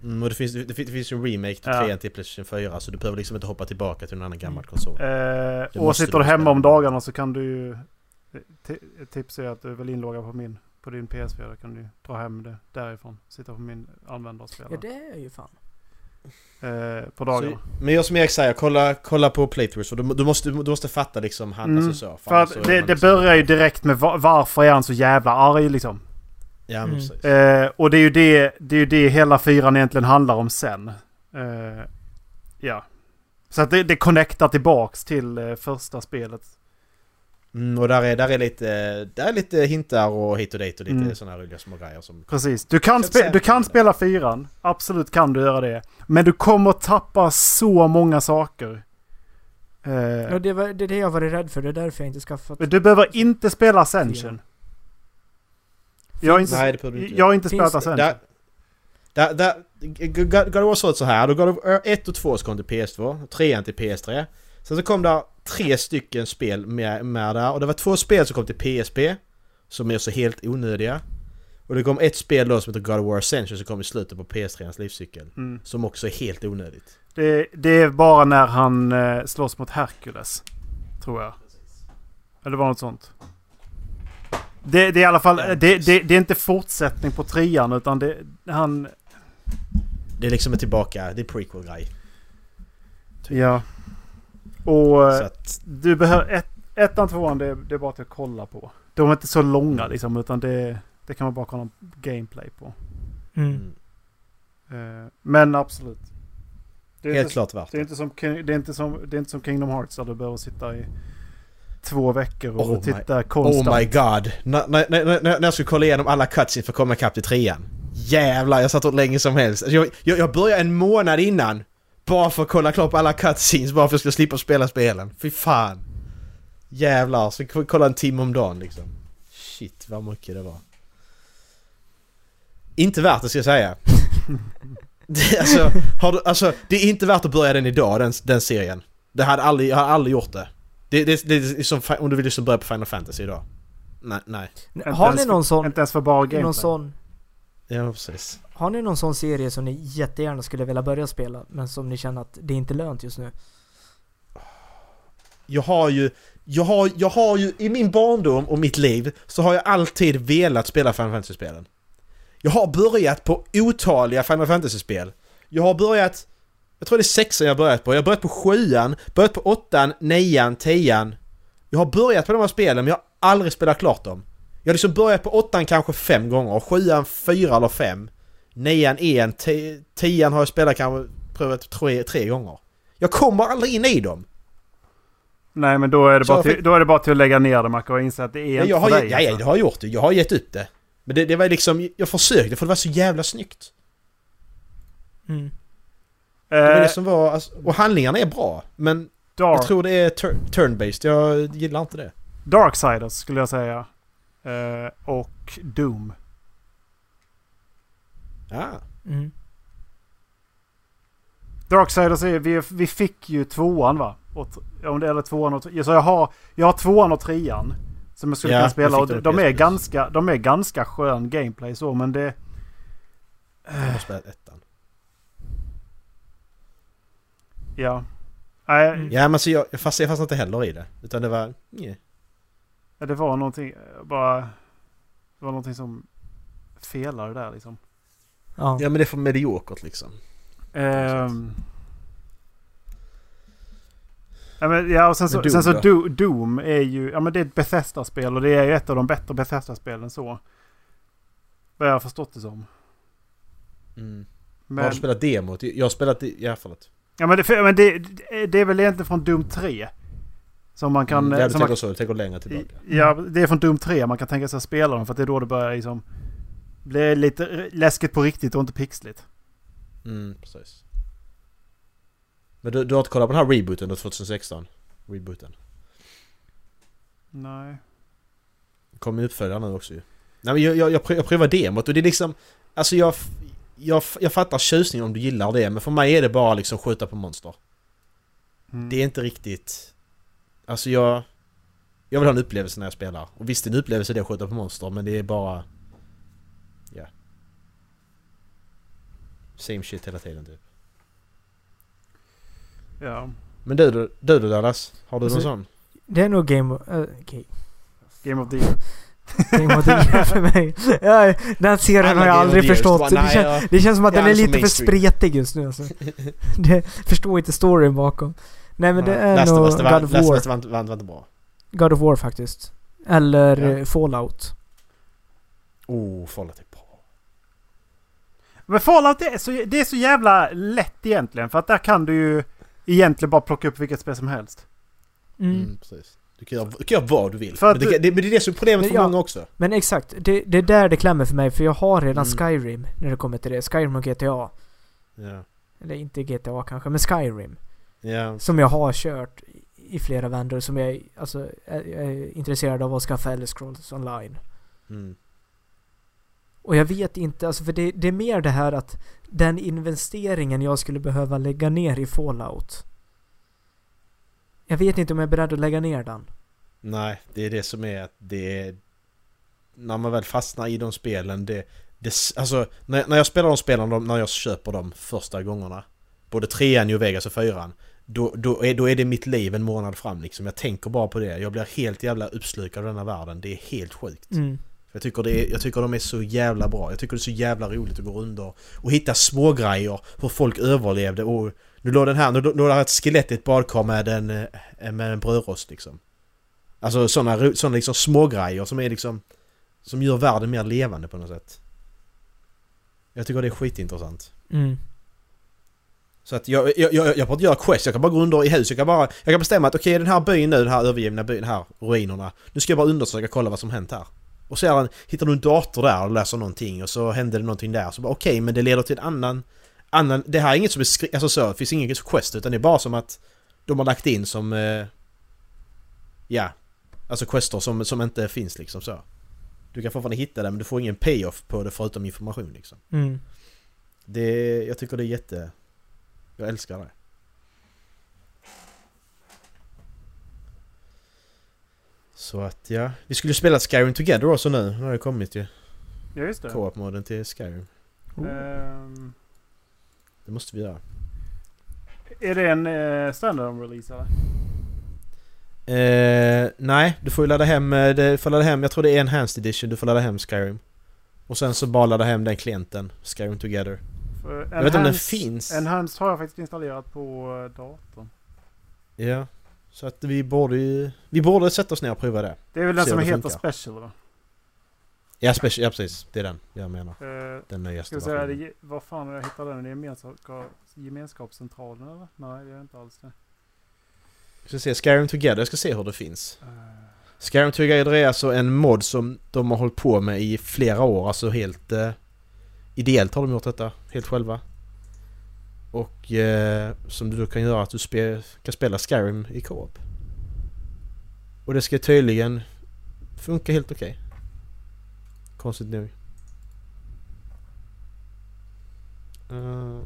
Mm, och det finns, det, finns, det finns ju en remake till Ja. 3 till Playstation 4 så du behöver liksom inte hoppa tillbaka till en annan gammal konsol. Eh, och sitter du hemma om dagarna så kan du ju... ett Tips är att du är väl inloggad på min, på din PS4. Då kan du dra hem det därifrån. Sitta på min spela. Ja, det är ju fan. eh, på dagarna. Så, men jag som Erik säger, kolla, kolla på playthroughs för du, du, måste, du måste fatta liksom han, Mm, alltså så. För att så det, det liksom- börjar ju direkt med va- varför är han så jävla arg liksom. Ja Mm. Eh, och det är ju det, det är ju det hela fyran egentligen handlar om sen. Eh, ja. Så att det, det connectar tillbaks till eh, första spelet. Mm, och där är, där är lite, där är lite hintar och hit och dit och lite Mm. sådana här roliga små grejer som... Precis. Du kan, spe- du kan spela fyran. Absolut kan du göra det. Men du kommer tappa så många saker. Eh, Ja, det, var, det är det jag varit rädd för. Det är därför jag inte skaffat... du behöver inte spela Ascension. Jag har inte, Nej, det inte jag har inte spelat det- Ascension. Där, där, där, God of War såg ut så här. Då God of War 1 och 2 så kom till PS2, 3 till PS3. Sen så kom det tre stycken spel med, med där och det var två spel som kom till PSP. Som är så helt onödiga. Och det kom ett spel då som heter God of War Ascension som kom i slutet på PS3 livscykel. Mm. Som också är helt onödigt. Det, det är bara när han eh, slåss mot Hercules. Tror jag. Eller var något sånt. Det, det är i alla fall... Det, det, det är inte fortsättning på trean utan det... Han... Det är liksom en tillbaka, det är prequel-grej. Ja. Och... eh, att, Du behöver... Ett, ettan, tvåan, det, det är bara till att kolla på. De är inte så långa liksom utan det, det kan man bara kolla gameplay på. Mm. mm, Eh, men absolut. Det är helt inte, klart värt det är inte som, det är inte som, det är inte som Kingdom Hearts där du behöver sitta i två veckor och Oh my- titta konstant. Oh my god! När, när, när, när, när jag skulle kolla igenom alla cutscenes för att komma ikapp till trean. Jävlar, jag satt åt länge som helst. Jag, jag, jag började en månad innan. Bara för att kolla klart på alla cutscenes, bara för att jag skulle slippa spela spelen. Fy fan. Jävlar, så k- kolla en timme om dagen liksom. Shit, vad mycket det var. Inte värt det ska jag säga. det, alltså, du, alltså, det är inte värt att börja den idag, den, den serien. Det hade aldrig, jag hade aldrig gjort det. Det, det, det är som om du vill liksom börja på Final Fantasy idag. Nej, nej. Har ni någon sån... Inte ens för bara gameplay. Någon sån... Ja, precis. Har ni någon sån serie som ni jättegärna skulle vilja börja spela, men som ni känner att det är inte lönt just nu? Jag har ju... Jag har, jag har ju i min barndom och mitt liv så har jag alltid velat spela Final Fantasy-spelen. Jag har börjat på otaliga Final Fantasy-spel. Jag har börjat... Jag tror det är sexan jag börjat på. Jag har börjat på sjuan, börjat på åttan, nian, tian. Jag har börjat på de här spelen men jag har aldrig spelat klart dem. Jag har liksom börjat på åttan kanske fem gånger, sjuan fyra eller fem. Nian en, ti- tian har jag spelat kanske prövat tre, tre gånger. Jag kommer aldrig in i dem. Nej men då är det, Så bara fick- till, då är det bara till att lägga ner det Macke och inse att det är Ja, inte jag har, för dig. ja, ja, alltså. det har jag gjort det. Jag har gett upp det. Men det, det var liksom, jag försökte för det var så jävla snyggt. Mm. Det var Eh, det som var, alltså, och handlingarna är bra. Men jag Dark, tror det är tur- turn-based, jag gillar inte det. Darksiders skulle jag säga. Eh, och Doom. Ja. Mm. Darksiders är, vi, vi fick ju tvåan va? Om det eller tvåan och Så jag har, jag har tvåan och trean. Som jag skulle Ja, kunna jag spela. Och de, de, är ganska, de är ganska skön gameplay så men det... Jag ettan. Ja. Nej. Ja men så jag, jag fastnade, jag fastnade inte heller i det. Utan det var... Nej. det var någonting bara... Det var någonting som felade där liksom. Ja. Ja men det är för mediokert liksom. Ehm. Ja, men, ja och sen så, Doom sen så? Do, Doom är ju... Ja men det är ett Bethesda-spel och det är ju ett av de bättre Bethesda-spelen så. Vad jag har förstått det som. Mm. Men, Har du spelat demot? Jag har spelat... Ja förlåt. Ja, men, det, men det, det är väl egentligen från Doom 3. Som man kan... Mm, ja, du som man, så, du tänker längre tillbaka. ja, det är från Doom 3 man kan tänka sig att spela dem för att det är då det börjar liksom... Bli lite läskigt på riktigt och inte pixligt. Mm, precis. Men du, du har inte kollat på den här rebooten då 2016? Rebooten. Nej. Kommer uppföljare nu också ju. Nej men jag, jag, jag, prö- jag prövar demot och det är liksom... Alltså jag, jag, jag fattar tjusningen om du gillar det men för mig är det bara liksom skjuta på monster. Mm. Det är inte riktigt... Alltså jag... Jag vill ha en upplevelse när jag spelar. Och visst en upplevelse är det att skjuta på monster men det är bara... Ja. Same shit hela tiden typ. Ja. Men du du då Dallas? Har du någon Alltså- sån? Det är nog Game of... Uh, okay. Game of the Year. Game of the Year för mig. Ja, den serien Alla har jag aldrig förstått. det, jag- det känns som att den är lite för spretig just nu alltså. det, förstår inte storyn bakom. Nej men det är Last nog God of War. Var inte, bra. God of War faktiskt. Eller Ja. eh, Fallout. Oh, Fallout är bra. Men Fallout det är, så, det är så jävla lätt egentligen. För att där kan du ju egentligen bara plocka upp vilket spel som helst. Mm. Mm, precis. Du kan, göra, du kan göra vad du vill. För men, det, det, men det är det som är problemet för ja. många också. Men exakt, det, det är där det klämmer för mig för jag har redan Mm. Skyrim när det kommer till det. Skyrim och GTA. Ja. Eller inte GTA kanske, men Skyrim. Ja. Som jag har kört i- i flera vändor som jag alltså, är, är intresserad av att skaffa Elder Scrolls online. Mm. Och jag vet inte, alltså för det, det är mer det här att den investeringen jag skulle behöva lägga ner i Fallout. Jag vet inte om jag är beredd att lägga ner den. Nej, det är det som är att det är... När man väl fastnar i de spelen, det... det alltså, när, när jag spelar de spelen, de, när jag köper dem första gångerna. Både trean, New Vegas och fyran. Då, då, är, då är det mitt liv en månad fram liksom. Jag tänker bara på det. Jag blir helt jävla uppslukad av denna världen. Det är helt sjukt. Mm. Jag tycker, det är, jag tycker de är så jävla bra. Jag tycker det är så jävla roligt att gå och, och hitta små grejer Hur folk överlevde och... Nu låg den här, nu låg det ett skelett i ett badkar med en, eh, med en brödrost liksom. Alltså sådana såna liksom små grejer som är liksom... Som gör världen mer levande på något sätt. Jag tycker det är skitintressant. Mm. Så att jag, jag, jag, jag behöver inte göra quest, jag kan bara gå under i hus. Jag kan bara... Jag kan bestämma att okej den här byn nu, den här övergivna byn, här ruinerna. Nu ska jag bara undersöka kolla vad som hänt här. Och han, hittar du en dator där och läser någonting och så händer det någonting där. Så bara okej, men det leder till en annan... annan det här är inget som är skri- Alltså så, det finns ingen quest utan det är bara som att de har lagt in som... Eh, ja. Alltså quester som, som inte finns liksom så. Du kan fortfarande hitta det men du får ingen payoff på det förutom information liksom. Mm. Det, jag tycker det är jätte... Jag älskar det. Så att ja, vi skulle spela Skyrim Together också nu. Nu har det kommit ju. Ja just det. Co-op-moden till Skyrim. Ehm, Det måste vi göra. är det en uh, standard release eller? Eh, nej, du får ju ladda hem, eh, det, får ladda hem, jag tror det är en Enhanced Edition, du får ladda hem Skyrim. Och sen så bara ladda hem den klienten, Skyrim Together. För Jag vet inte om den Enhanced- finns. Enhanced har jag faktiskt installerat på eh, datorn. Ja. Så att vi borde ju... Vi borde sätta oss ner och prova det. Det är väl den som heter funkar. Special va? Ja, special, ja precis. Det är den jag menar. Uh, Den nyaste ska säga, det, vad fan är jag hittade den? Är det gemenskap, gemenskapscentralen eller? Nej det är inte alls det. Jag ska se Skyrim Together, jag ska se hur det finns. Skyrim Together är alltså en mod som de har hållit på med i flera år, alltså helt... Eh, ideellt har de gjort detta, helt själva. Och eh, som du då kan göra att du spe, kan spela Skyrim i co-op. Och det ska tydligen funka helt okej. Konstigt nog. Uh.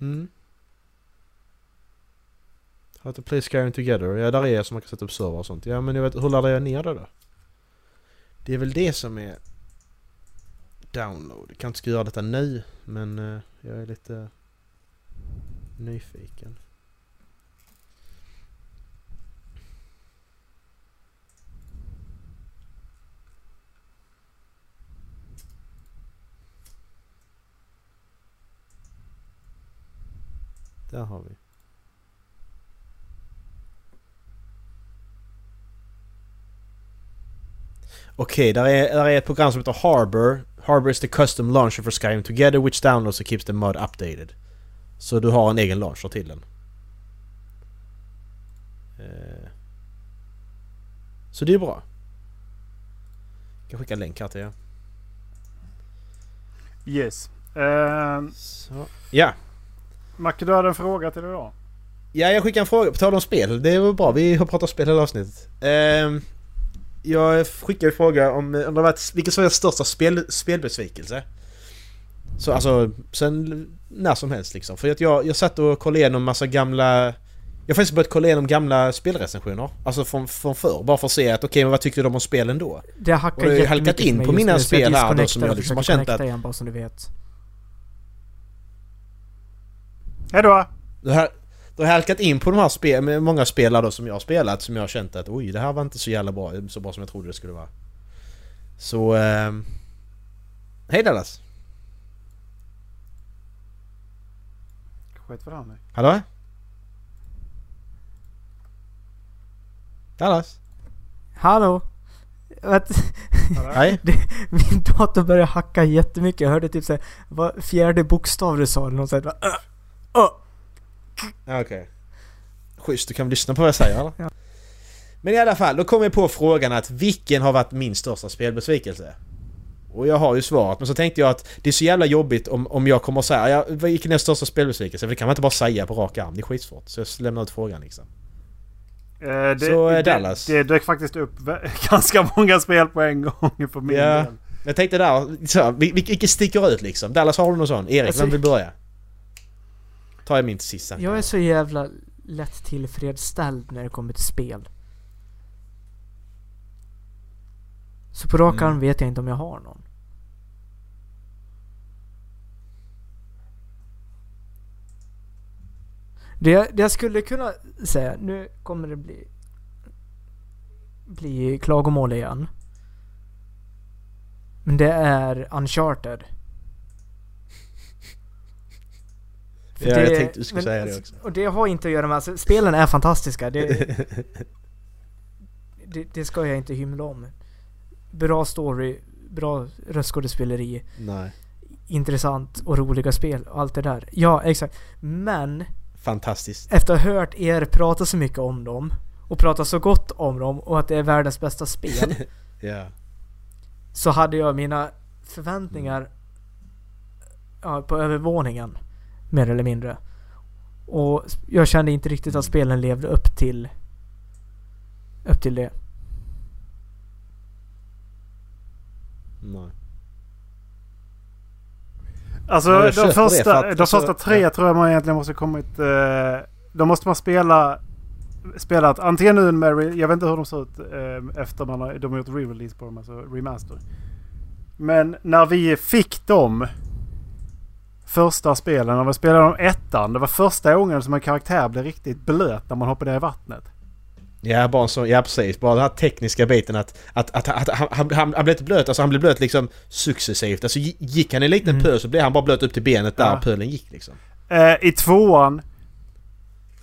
Mm. How to play Skyrim together. Ja, där är som man kan sätta upp servrar och sånt. Ja, men jag vet, hur laddar jag ner det då? Det är väl det som är download. Jag kan inte ska göra detta nu, men eh, jag är lite nyfiken. Där har vi. Okej, där, är, där är ett program som heter Harbor. Harbor is the custom launcher for Skyrim Together which downloads and keeps the mod updated. Så du har en egen launcher till den. Eh. Så det är bra. Jag kan skicka en länk här till er. Yes. Uh, Så. Ja. Macke, du hade en fråga till idag. Ja, jag skickar en fråga på tal om spel. Det var bra. Vi har pratat spel hela avsnittet. Ehm, jag skickar en fråga om, om det varit, vilken som är största spel, spelbesvikelse? Så alltså, sen när som helst liksom. För att jag, jag satt och kollade igenom massa gamla... Jag har faktiskt börjat kolla igenom gamla spelrecensioner. Alltså från, från förr. Bara för att se att okej, men vad tyckte de om spelen då? Det hackar Och jag har halkat in på mina spel här då som jag liksom har känt att- igen bara som du vet. Hejdå! Då har, då har jag halkat in på de här spel, med många spelare då som jag har spelat som jag har känt att oj, det här var inte så jävla bra, så bra som jag trodde det skulle vara. Så... ehm, hej Dallas! Skit vad han. Hallå? Dallas? Hallå? Vet, Hej? min dator började hacka jättemycket. Jag hörde typ såhär, vad fjärde bokstav du sa eller något sånt. Bara, "Ö, ö." Ja, Okej. Schysst, du kan väl lyssna på vad jag säger eller? Ja. Men i alla fall, då kom jag på frågan att vilken har varit min största spelbesvikelse? Och jag har ju svarat, men så tänkte jag att det är så jävla jobbigt om, om jag kommer att säga ja, vilken är största spelbesvikelse? För det kan man inte bara säga på rak arm, det är skitsvårt. Så jag lämnar ut frågan liksom. Eh, det, Så, eh, det, Dallas. Det dök faktiskt upp ganska många spel på en gång för min Ja. del. Jag tänkte där, så, vilket sticker ut liksom? Dallas har du någon sån? Erik, Alltså- vem vill börja? Tar jag min till sist sen. Jag är så jävla lätt tillfredsställd när det kommer till spel. Så på rak Mm. arm vet jag inte om jag har någon. Det, det jag skulle kunna säga, nu kommer det bli bli klagomål igen. Men det är Uncharted. För Ja, jag tänkte du skulle men- säga det också. Och det har inte att göra med, alltså, spelen är fantastiska. Det, det, det ska jag inte hymla om. Bra story, bra röstskådespeleri, Nej. intressant och roliga spel och allt det där. Ja, exakt. Men Fantastiskt. efter att ha hört er prata så mycket om dem och prata så gott om dem och att det är världens bästa spel Ja. så hade jag mina förväntningar ja, på övervåningen. Mer eller mindre. Och jag kände inte riktigt att spelen levde upp till upp till det. Nej. Alltså de första, att- de alltså, första tre ja. tror jag man egentligen måste kommit... Eh, då måste man spela... Spelat antingen nu med... Jag vet inte hur de ser ut eh, efter man har, de har gjort re-release på dem, alltså remaster. Men när vi fick dem första spelen, när vi spelade dem ettan. Det var första gången som en karaktär blev riktigt blöt när man hoppade ner i vattnet. Ja, bara en sån, ja precis. Bara den här tekniska biten att, att, att, att han, han, han, han blev inte blöt, alltså han blev blöt liksom successivt. Alltså gi- gick han i en liten Mm. pöl så blev han bara blöt upp till benet där Ja. pölen gick liksom. Eh, I tvåan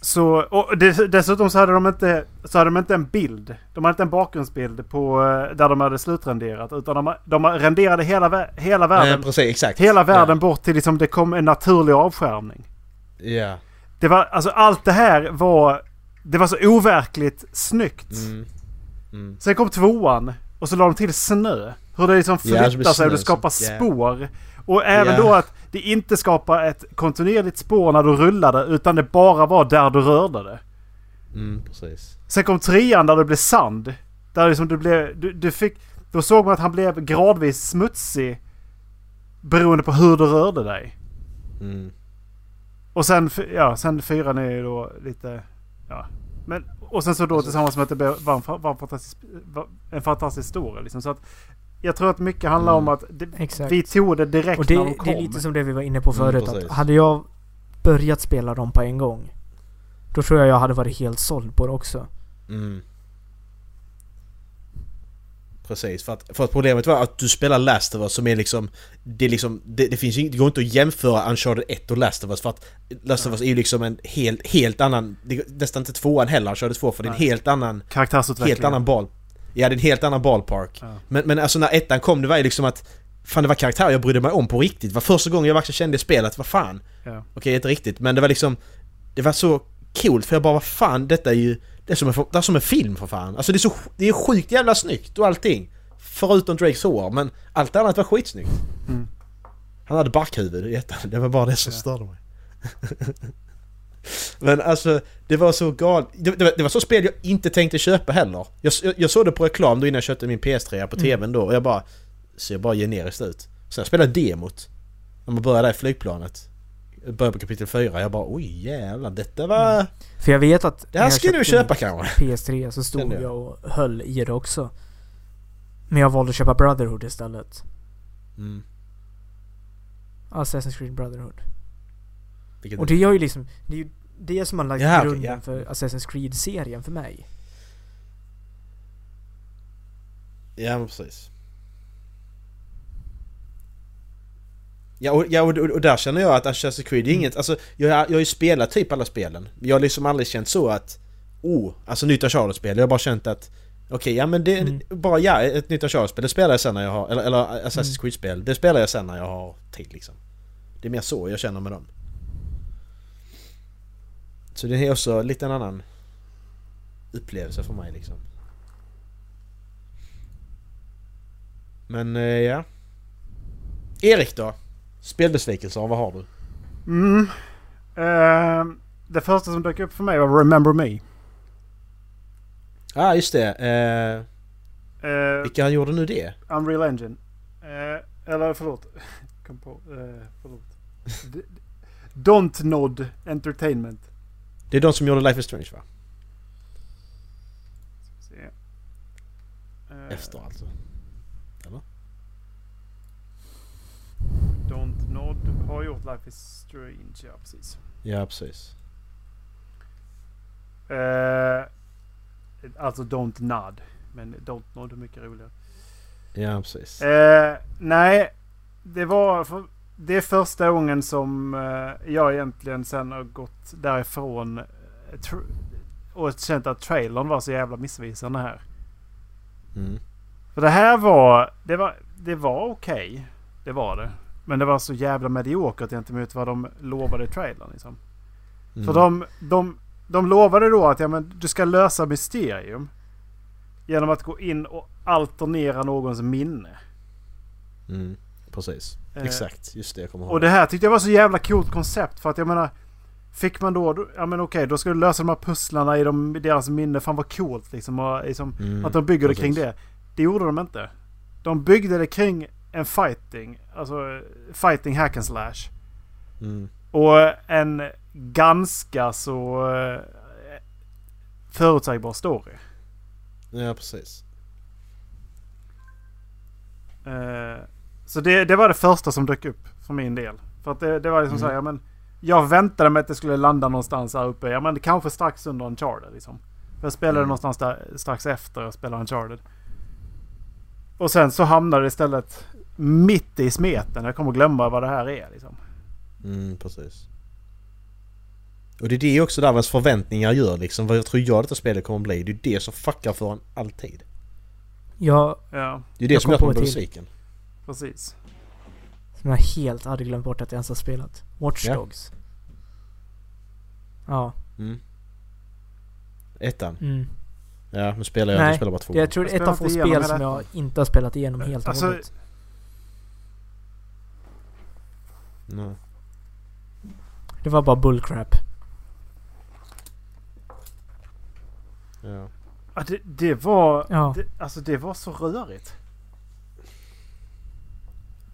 Så, och dess- dessutom så hade, de inte, så hade de inte en bild. De hade inte en bakgrundsbild på, eh, där de hade slutrenderat. Utan de, de renderade hela, hela Nej, världen. precis, exakt. hela världen bort till liksom det kom en naturlig avskärmning. Ja. ja. Det var, alltså allt det här var... Det var så overkligt snyggt. Mm. Mm. Sen kom tvåan och så la de till snö. Hur det liksom flyttar sig och det skapar ja. spår. Och även Ja. då att det inte skapar ett kontinuerligt spår när du rullade utan det bara var där du rörde det. Mm, precis. Sen kom trean där det blev sand. Där liksom du blev... Du, du fick... Då såg man att han blev gradvis smutsig. Beroende på hur du rörde dig. Mm. Och sen, ja, sen fyran är ju då lite... Ja. Men, och sen så då tillsammans med att det blev- var en, var en, fantastisk, var en fantastisk story. Liksom. Så att jag tror att mycket handlar Mm. om att det, vi tog det direkt Och det, när de kom. det är lite som det vi var inne på Mm, förut. precis. att hade jag börjat spela dem på en gång. Då tror jag jag hade varit helt såld på det också. Mm. Precis, för att, för att problemet var att du spelar Last of Us som är liksom... Det, är liksom, det, det finns det går inte att jämföra Uncharted 1 och Last of Us för att Last of Us är ju liksom en helt, helt annan... Det är nästan inte tvåan heller, Uncharted 2 för det är en helt annan... Karaktärsutveckling. Helt annan ball... Ja, det är en helt annan ballpark. Ja. Men, men alltså när ettan kom, det var ju liksom att... Fan det var karaktärer jag brydde mig om på riktigt. Det var första gången jag verkligen kände i spelet, vad fan. Ja. Okej, inte riktigt, men det var liksom... Det var så coolt för jag bara, vad fan, detta är ju... Det är som en, det är som en film för fan. Alltså det är så... Det är sjukt jävla snyggt och allting. Förutom Drakes hår, men allt annat var skitsnyggt. Mm. Han hade barkhuvud i ettan, det var bara det som Ja. störde mig. men alltså, det var så galet. Det, det, var, det var så spel jag inte tänkte köpa heller. Jag, jag, jag såg det på reklam då innan jag köpte min PS3 på TVn då och jag bara... Ser bara generiskt ut. Sen jag spelade demot. När man började där i flygplanet. Började på kapitel 4, jag bara oj jävlar detta var... För jag vet att... Det här ska du köpa kanske? PS3 så stod jag. jag och höll i det också. Men jag valde att köpa Brotherhood istället. Mm. Assassin's Creed Brotherhood. Vilket Och det gör ju liksom... Det är ju det som har lagt Ja, grunden ja. för Assassin's Creed-serien för mig. Ja men precis. Ja och, ja, och, och, där känner jag att Assassin's Creed är Mm. inget, alltså jag, jag har ju spelat typ alla spelen. Jag har liksom aldrig känt så att Oh, alltså nytt Uncharted-spel. Jag har bara känt att Okej, ja men det Mm. bara ja, ett nytt Uncharted-spel. Det spelar jag sen när jag har, eller, eller Assassin's Mm. Creed-spel. Det spelar jag sen när jag har tid liksom. Det är mer så jag känner med dem. Så det är också lite en annan upplevelse för mig liksom. Men eh, ja. Erik då? Spelbesvikelser, vad har du? Mm. Ehm, det första som dök upp för mig var Remember Me. Ja ah, just det. Eh, Uh, vilka gjorde nu det? Unreal Engine. Eh, eller förlåt. Kom på. Uh, förlåt. Don't Nod Entertainment. Det är de som gjorde Life is Strange va? Efter alltså. Don't Nod har gjort Life is Strange. Ja, precis. Ja precis. Eh, alltså Don't Nod. Men Don't Nod är mycket roligare. Ja precis. Eh, nej, det var... För, det är första gången som eh, jag egentligen sen har gått därifrån och känt att trailern var så jävla missvisande här. Mm. För det här var... Det var, det var okej. Det var det. Men det var så jävla mediokert gentemot vad de lovade i trailern. Liksom. Mm. För de, de, de lovade då att ja, men du ska lösa mysterium. Genom att gå in och alternera någons minne. Mm. Precis. Eh, Exakt, just det jag kommer ihåg. Och det här tyckte jag var så jävla coolt koncept. För att jag menar... Fick man då... Ja men okej, då ska du lösa de här pusslarna i, de, deras minne. Fan vad coolt liksom. Och, liksom Mm, att de bygger det kring precis. det. Det gjorde de inte. De byggde det kring en fighting. Alltså fighting hack and slash. Mm. Och en ganska så eh, förutsägbar story. Ja precis. Eh, så det, det var det första som dök upp för min del. För att det, det var liksom Mm. så här, ja, men Jag väntade mig att det skulle landa någonstans här uppe. Ja men kanske strax under Uncharted liksom. För jag spelade Mm. någonstans där strax efter jag spelade Uncharted. Och sen så hamnade det istället mitt i smeten. Jag kommer glömma vad det här är liksom. Mm, precis. Och det är det också där ens förväntningar gör liksom. Vad jag tror jag detta spelet kommer bli. Det är det som fuckar för en alltid. Ja, Det är det Jag som gör att man på blir besviken. precis. som jag helt hade glömt bort att jag ens har spelat. Watch Ja. Dogs. Ja. Mm. Ettan. Mm. Ja, men spelar jag, Nej, jag spelar bara två. Det jag tror det är ett av få spel som jag inte har spelat igenom helt och Alltså, hållet. Nej. Det var bara bullcrap. Ja. Ja, det, det var... Ja. Det, alltså det var så rörigt.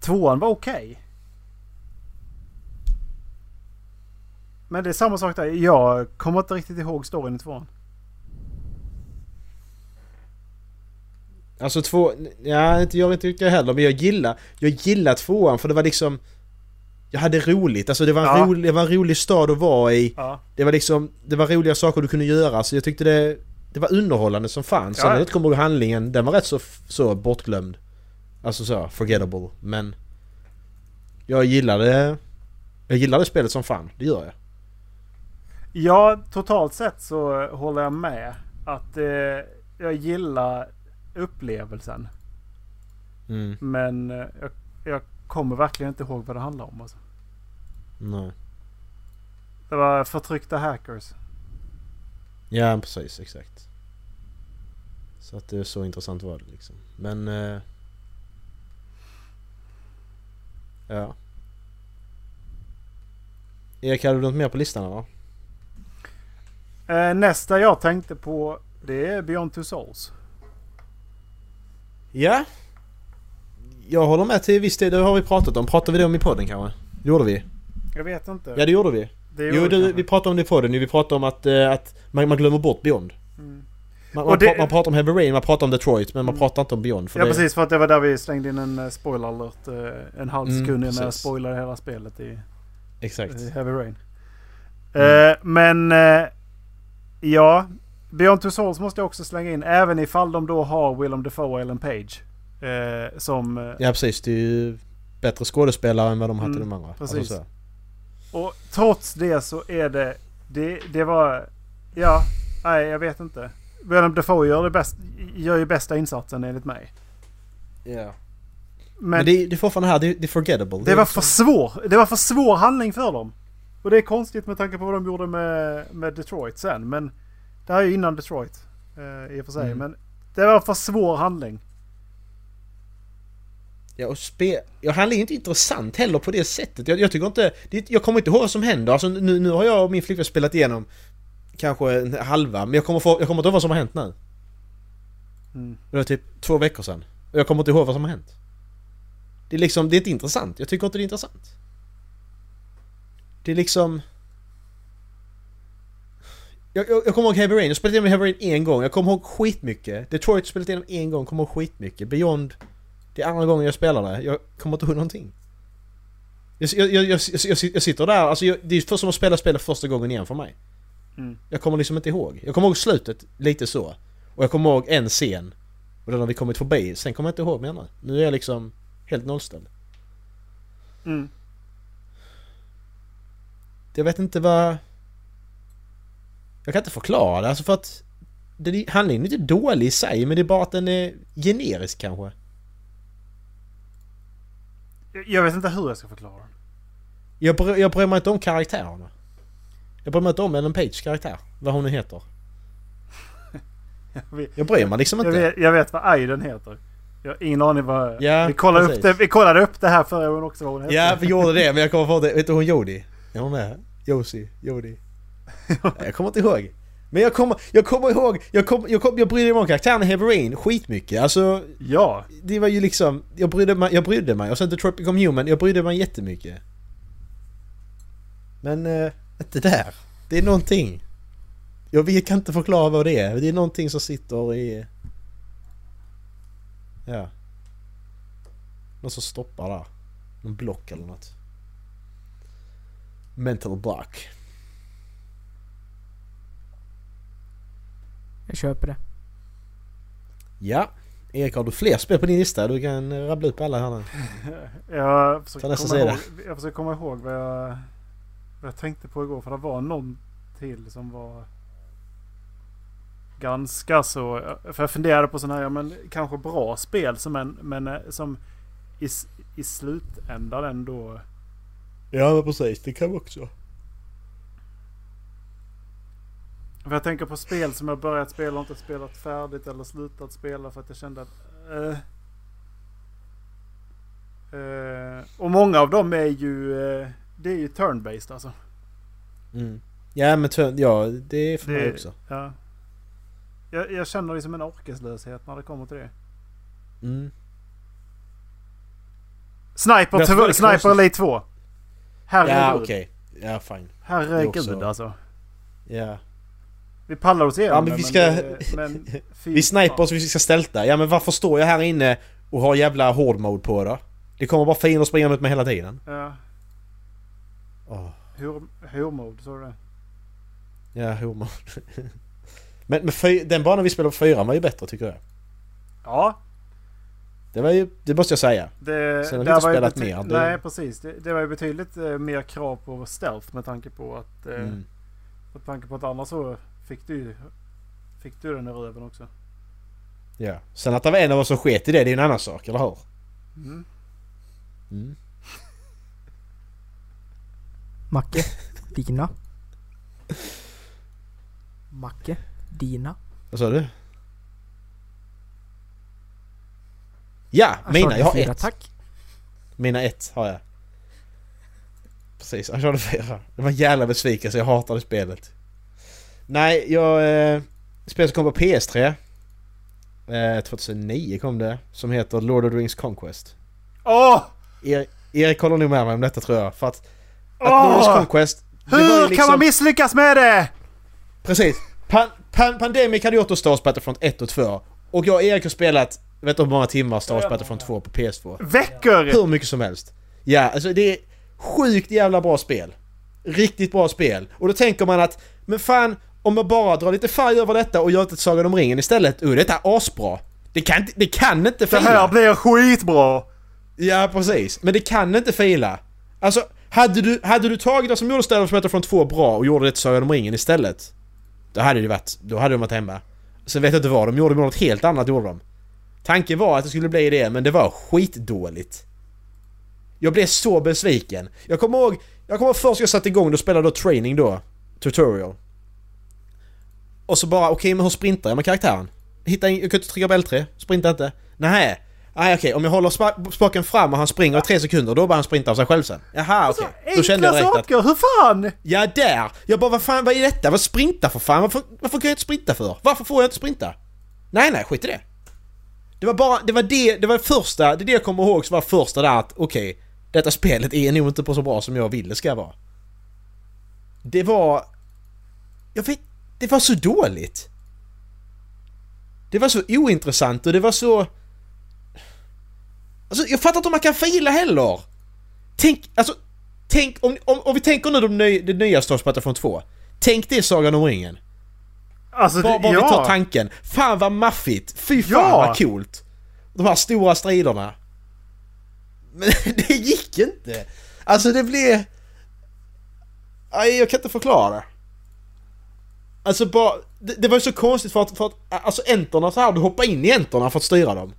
Tvåan var okej. Men det är samma sak där. Jag kommer inte riktigt ihåg storyn i tvåan. Alltså två... Ja, inte jag inte heller men jag gillar... Jag gillar tvåan för det var liksom... Jag hade roligt, alltså det var, en Ja. rolig, det var en rolig stad att vara i. Ja. Det var liksom... Det var roliga saker du kunde göra så jag tyckte det... Det var underhållande som fan. Sen Ja. när jag kommer ihåg handlingen, den var rätt så, så bortglömd. Alltså så, forgettable. Men... Jag gillade... Jag gillade spelet som fan, det gör jag. Ja, totalt sett så håller jag med. Att eh, jag gillar upplevelsen. Mm, Men eh, jag, jag kommer verkligen inte ihåg vad det handlar om. Alltså. Nej. Det var förtryckta hackers. Ja, precis, exakt. Så att det är så intressant var det liksom. Men... Eh, ja. Erik, hade du något mer på listan eller? Eh, nästa jag tänkte på det är Beyond Two Souls. Ja. Jag håller med till viss del, det har vi pratat om. Pratade vi det om i podden kanske? Gjorde vi. Jag vet inte. Ja det gjorde vi. det Jo, gjorde det, kanske. vi pratade om det i podden. Vi pratade om att, eh, att man, man glömmer bort Beyond. Mm. Man, man, det- pra- man pratar om Heavy Rain, man pratar om Detroit, men man Mm. pratar inte om Beyond. För Ja det, precis för att det var där vi slängde in en eh, spoiler alert. eh, en halv Mm, sekund innan jag spoilade hela spelet i, Exakt. i Heavy Rain. Mm. Eh, men eh, ja, Beyond Two Souls måste jag också slänga in. Även ifall de då har Willem Dafoe och Ellen Page. Eh, som... Ja precis, det är ju bättre skådespelare än vad de hade Mm, de andra. precis. Alltså, så. Och trots det så är det... Det, det var... Ja, nej jag vet inte. Willem Dafoe gör, det bäst, gör ju bästa insatsen enligt mig. Men, Men, det, det är fortfarande här, det, det är forgettable. det var för svår. Det var för svår handling för dem. Och det är konstigt med tanke på vad de gjorde med, med Detroit sen. Men det här är ju innan Detroit. Eh, I och för sig. Mm. Men det var för svår handling. Ja, och spe... ja, handlingen är inte intressant heller på det sättet. Jag, jag tycker inte... Det, jag kommer inte ihåg vad som händer. Alltså, nu, nu har jag och min flickvän spelat igenom kanske en halva, men jag kommer, få, jag kommer inte ihåg vad som har hänt nu. Mm. Det var typ två veckor sedan. Och jag kommer inte ihåg vad som har hänt. Det är liksom, det är inte intressant. Jag tycker inte det är intressant. Det är liksom... Jag, jag, jag kommer ihåg Heavy Rain, jag spelade igenom Heavy Rain en gång. Jag kommer ihåg skitmycket. Detroit spelat igenom en gång, kommer ihåg skitmycket. Beyond... Det är andra gången jag spelar det. Jag kommer inte ihåg någonting. Jag, jag, jag, jag, sitter där, alltså det är först som att spela spelet första gången igen för mig. Mm. Jag kommer liksom inte ihåg. Jag kommer ihåg slutet, lite så. Och jag kommer ihåg en scen. Och den har vi kommit förbi. Sen kommer jag inte ihåg mer nu. Nu är jag liksom helt nollställd. Mm. Jag vet inte vad... Jag kan inte förklara det, alltså för att... Handlingen är inte dålig i sig, men det är bara att den är generisk kanske. Jag- Jag vet inte hur jag ska förklara. Jag, bry, jag bryr mig inte om karaktärerna. Jag bryr mig inte om Ellen Page karaktär. Vad hon nu heter. Jag vet, Jag bryr mig liksom jag inte. vet, jag vet vad Aiden heter. Jag har ingen aning vad... Ja, vi, kollade upp det, vi kollade upp det här förra gången också vad hon hette. Ja, vi gjorde det, men jag kommer ihåg det. Vet du hon Jodi? Är hon med? Josie, Jodi. Nej, Jag kommer inte ihåg. Men jag kommer, jag kommer ihåg, jag, kom, jag, kom, jag brydde mig om karaktären Rain skitmycket. Alltså, Ja. det var ju liksom, jag brydde mig, jag brydde mig. Och sen Detroit Become Human, jag brydde mig jättemycket. Men, eh, inte där. Det är någonting. Jag vet- kan inte förklara vad det är. Det är någonting som sitter i... Ja. Något som stoppar där. Någon block eller något. Mental block. Jag köper det. Ja. Erik, har du fler spel på din lista? Du kan rabbla upp alla här nu. Jag försöker, komma ihåg, jag försöker komma ihåg vad jag, vad jag tänkte på igår. För det var någon, till som var ganska så... För jag funderade på sådana här, ja, men kanske bra spel som en, men eh, som i, i slutändan ändå... Ja men precis, det kan vi också. För jag tänker på spel som jag börjat spela och inte spelat färdigt eller slutat spela för att jag kände att... eh, eh, och många av dem är ju... eh, det är ju turn-based alltså. Mm. Ja men tö- ja, det är för mig också. Ja. Jag, jag känner liksom en orkeslöshet när det kommer till det. Mm. Sniper, det tv- Sniper. Elite 2. Herregud. Ja okej. Ja fine. Det är Herregud också- alltså. Ja. Vi pallar oss igenom Ja, men vi ska- men fy Vi sniper fan. så vi ska stälta. Ja men varför står jag här inne och har jävla hård mode på då? Det kommer bara fiender springa mot mig hela tiden. Ja. Åh. Hur, hur mode, så det? Ja, hård mode. men men fy- den banan vi spelade på fyran var ju bättre tycker jag. Ja. Det var ju, det måste jag säga. Det, Sen har vi inte spelat mer, Nej, precis. Det, det var ju betydligt eh, mer krav på stealth med tanke på att... Eh, Mm. Med tanke på att annars så fick du. Fick du den i röven också. Ja. Sen att det var en av oss som sket i det, det är ju en annan sak, eller hur? Mm. Mm. Macke, dina. Macke, dina. Vad sa du? Ja, mina. Jag har fyra, ett. Tack. Mina ett har jag. Precis, han körde fyra. Det var en jävla besvikelse, jag hatade spelet. Nej, jag... Eh, spelet som kom på PS3. Eh, 2009 kom det. Som heter Lord of the Rings Conquest. Åh! Er, Erik håller nog med mig om detta tror jag. För att... att Åh! Lord of the Rings Conquest... Hur liksom- kan man misslyckas med det? Precis. Pan, pan, Pandemic hade gjort oss Star Wars Battlefront 1 och 2. Och jag och Erik har spelat, vet inte hur många timmar Star Wars Battlefront 2 på PS2. Veckor! Hur mycket som helst. Ja, alltså det är sjukt jävla bra spel. Riktigt bra spel. Och då tänker man att, men fan, om jag bara drar lite färg över detta och gör ett Sagan om ringen istället, oh, detta är asbra. Det kan, det kan inte Det fila. här blir skitbra! Ja, precis. Men det kan inte fila. Alltså, hade du, hade du tagit det som gjorde Star Wars Battlefront 2 bra och gjorde det till Sagan om ringen istället. Då hade det varit, då hade de varit hemma. Sen vet jag inte vad de gjorde, de gjorde något helt annat gjorde de. Tanken var att det skulle bli det, men det var skitdåligt. Jag blev så besviken. Jag kommer ihåg, jag kommer ihåg först jag satte igång, då spelade då training då. Tutorial. Och så bara, okej men hur sprintar jag med karaktären? Hitta in, jag kunde inte trycka på L3, sprinta inte. Nej. Nej okej, om jag håller spa- spaken fram och han springer i tre sekunder, då bara han sprinta av sig själv sen. Jaha okej. Då kände jag direkt att, saker, hur fan? ja där! Jag bara vad fan vad är detta? Vad sprinta för fan? Varför, varför kan jag inte sprinta för? Varför får jag inte sprinta? Nej nej, skit i det. Det var bara, det var det, det var första, det är det jag kommer ihåg som var första där att okej, detta spelet är nog inte på så bra som jag vill det ska vara. Det var... Jag vet, det var så dåligt. Det var så ointressant och det var så... Alltså jag fattar inte om man kan fila heller! Tänk, alltså... Tänk om, om, om vi tänker nu de ny, det nya Star Battlefront 2. Tänk det Sagan om ringen. Alltså, Bara, bara vi tar ja. tanken. Fan vad maffigt! Fy fan Ja. vad coolt! De här stora striderna. Men det gick inte! Alltså det blev... Nej, jag kan inte förklara det. Alltså bara... Det, det var ju så konstigt för att, för att... Alltså enterna så här, du hoppar in i enterna för att styra dem.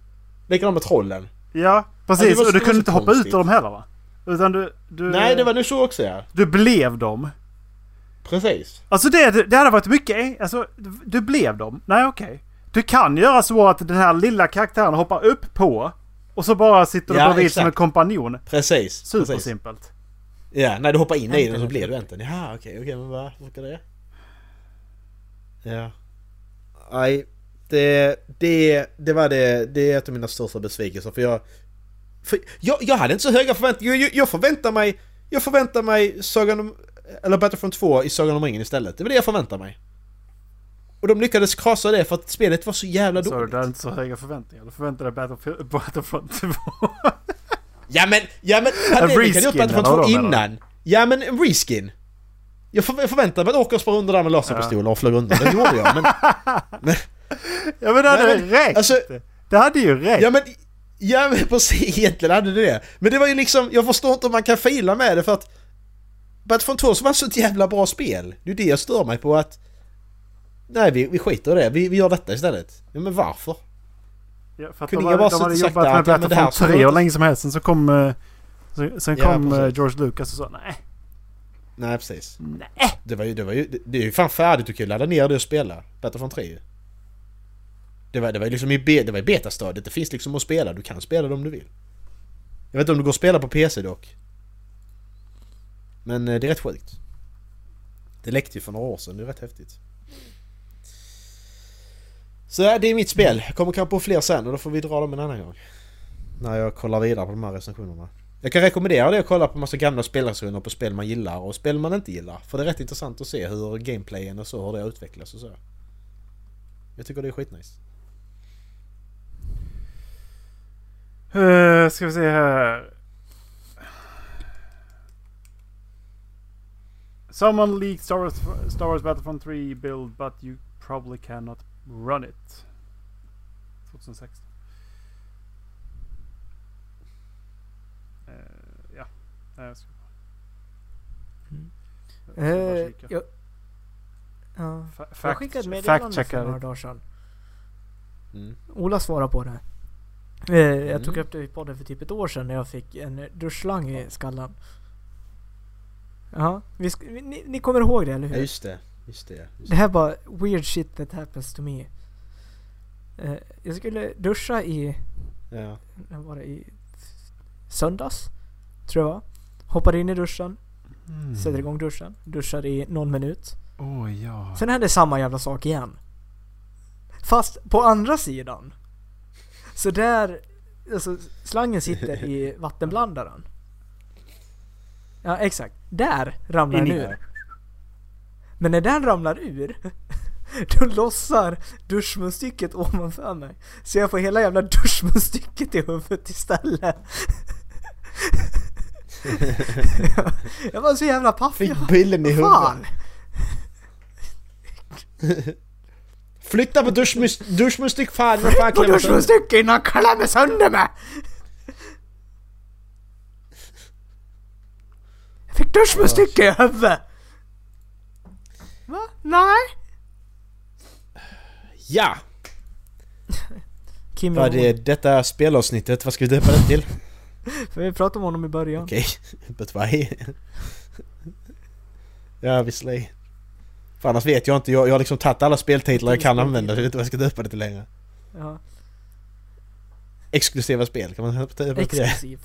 Likadant med trollen. Ja, Ja, precis. det var så- och du kunde inte hoppa konstigt. ut ur dem heller va? Utan du... du Nej, det var nog så också ja. Du blev dem. Precis. Alltså det, det hade varit mycket... en- Alltså, du, blev dem. Nej, okej. Du kan göra så att den här lilla karaktären hoppar upp på och så bara sitter du Ja, bredvid som en kompanjon. Precis. precis. Supersimpelt. Ja, när du hoppar in i den så blir du enten. Jaha, okej, okej, men vad funkar det? Ja. Nej, det, det, det var det, det är ett av mina största besvikelser för jag... För jag, jag hade inte så höga förväntningar. Jag, jag, jag förväntar mig... Jag förväntar mig Sagan om... Eller Battlefront 2 i Sagan om ringen istället. Det var det jag förväntar mig. Och de lyckades krasa det för att spelet var så jävla Så dåligt. du hade inte så höga förväntningar. Du förväntade dig Battlefield- Battlefront 2. Ja men, ja men... Hade kan gjort Battlefront eller 2 vadå menar innan. Ja men en reskin. Jag, för, jag förväntade mig att åka och spara under där med laserpistoler och flög undan. Det gjorde jag men... ja men det hade men, räckt! alltså- det hade ju räckt! Ja men... Ja men precis, egentligen hade det det. Men det var ju liksom, jag förstår inte om man kan fila med det för att... Battlefront 2 som var så ett jävla bra spel. Det är det jag stör mig på att... Nej, vi, vi skiter i det. Vi, vi gör detta istället. Ja, men varför? Ja, för att Kunde de, inga bara de hade jobbat med men Battlefront ska 3 vi hur länge som helst. Sen så kom... eh, Sen, sen Ja, kom eh, precis. George Lucas och sa nej. Nej, precis. Nej. Det var ju... Det, var ju, det, det är ju fan färdigt. Du kan ju ladda ner det och spela. Battlefront 3 ju. Det var, det var ju liksom i, be, det var i betastadiet. Det finns liksom att spela. Du kan spela det om du vill. Jag vet inte om det går att spela på PC dock. Men eh, det är rätt sjukt. Det läckte ju för några år sedan. Det är rätt häftigt. Så det är mitt spel. Jag kommer kanske på fler sen och då får vi dra dem en annan gång. När jag kollar vidare på de här recensionerna. Jag kan rekommendera det att kolla på massa gamla spelrecensioner på spel man gillar och spel man inte gillar. För det är rätt intressant att se hur gameplayen och så, hur det utvecklas och så. Jag tycker det är skitnice. Uh, ska vi se här. Someone leaked Star Wars, Star Wars Battlefront 3 build but you probably cannot run it. 2016. Eh, ja. Nej, jag ska... jag ska bara Eh, kika. jag, ja. Fa- jag fact- skickade ett meddelande för några dagar sedan. Mm. Ola svarade på det. Eh, jag Mm. tog upp det i podden för typ ett år sedan när jag fick en duschslang i skallen. Ja, vi ni, ni kommer ihåg det eller hur? Ja just det. Just det. Just Det det. här var weird shit that happens to me. Eh, jag skulle duscha i, Ja. var det i söndags? Tror jag var. Hoppade in i duschen, Mm. sätter igång duschen, duschar i någon minut. Åh ja. Sen hände samma jävla sak igen. Fast på andra sidan. Så där, alltså slangen sitter i vattenblandaren. Ja exakt. Där ramlar den ur. Men när den ramlar ur, då lossar duschmunstycket ovanför mig. Så jag får hela jävla duschmunstycket i huvudet istället. jag, var så jävla paff. Fick bilden i huvudet. Flytta på duschmunstyck fan! Fan På duschmunstycket innan han klämmer sönder mig! Jag fick duschmunstycke i huvudet! Va? Nej? Ja! Kim Vad är detta spelavsnittet? Vad ska vi döpa det till? För vi pratade om honom i början. Okej, but why? ja, visserligen. För annars vet jag inte. Jag, jag har liksom tagit alla speltitlar jag kan använda. så Jag vet inte vad jag ska döpa det till längre. Ja, Exklusiva spel, kan man döpa det till det? exklusiv.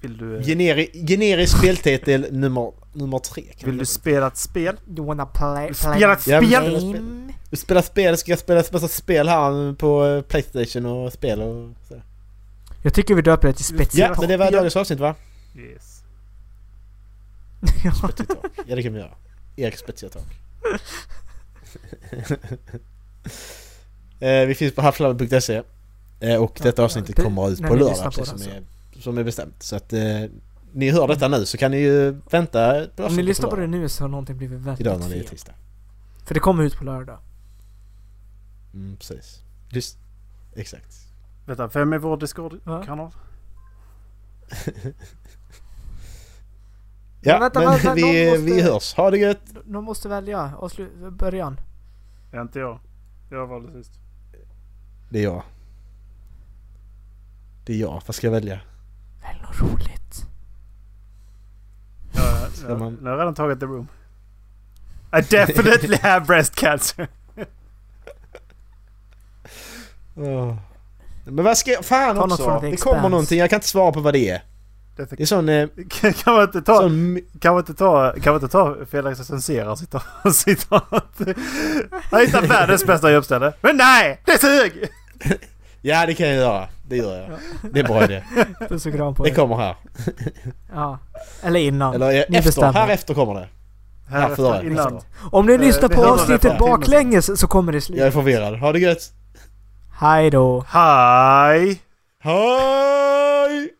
Vill du, eh, Generi generisk speltitel nummer, nummer tre. Kan vill du spela ett spel? You wanna play, play Spela ett Ja, men- spel? game? det? Spela spel, ska jag spela ett massa spel här på eh, Playstation och spel och så. Jag tycker vi döper det till Ja, special. men det var dagens avsnitt va? Yes. Talk. Ja, det kan vi göra. Eriks spetsiga talk. eh, vi finns på halflabben.se eh, och detta Ja, avsnittet ja, kommer ut på lördag på precis det, som, alltså. är, som är bestämt. Så att eh, ni hör detta nu så kan ni ju vänta på Om ni lyssnar på det lördag. nu så har någonting blivit Idag väldigt när det är tisdag. För det kommer ut på lördag. Mm, precis. Lys- Exakt. Vänta, vem är vår Discord-kanal? Ja, Men vänta, men vänta, vi, någon måste- vi hörs. Ha det gött! De måste välja avslut, början. Är inte jag. Jag valde sist. Det är jag. Det är jag. Vad ska jag välja? Välj något roligt. Ja, ja, man- Nu har jag redan tagit the room. I definitely have breast cancer. Åh. Men vad ska jag... Fan Ta också! Det kommer någonting, jag kan inte svara på vad det är. Detta- Det är sån... Eh, kan man inte ta... sån Kan man inte ta... Kan man inte ta Felix och censera citat? citat? Jag hittar världens bästa jobbställe. Men nej! Det sug! Ja det kan jag göra. Det gör jag. Det är bra idé. Puss och kram på Det er. kommer här. Ja. Eller innan. Eller eh, Ni efter. bestämmer. Här efter kommer det. Här före. efter, innan. Om ni Eh, lyssnar vi på avsnittet baklänges så kommer det Jag är slut. förvirrad. Ha det gött! Hej då. Hej! Hej!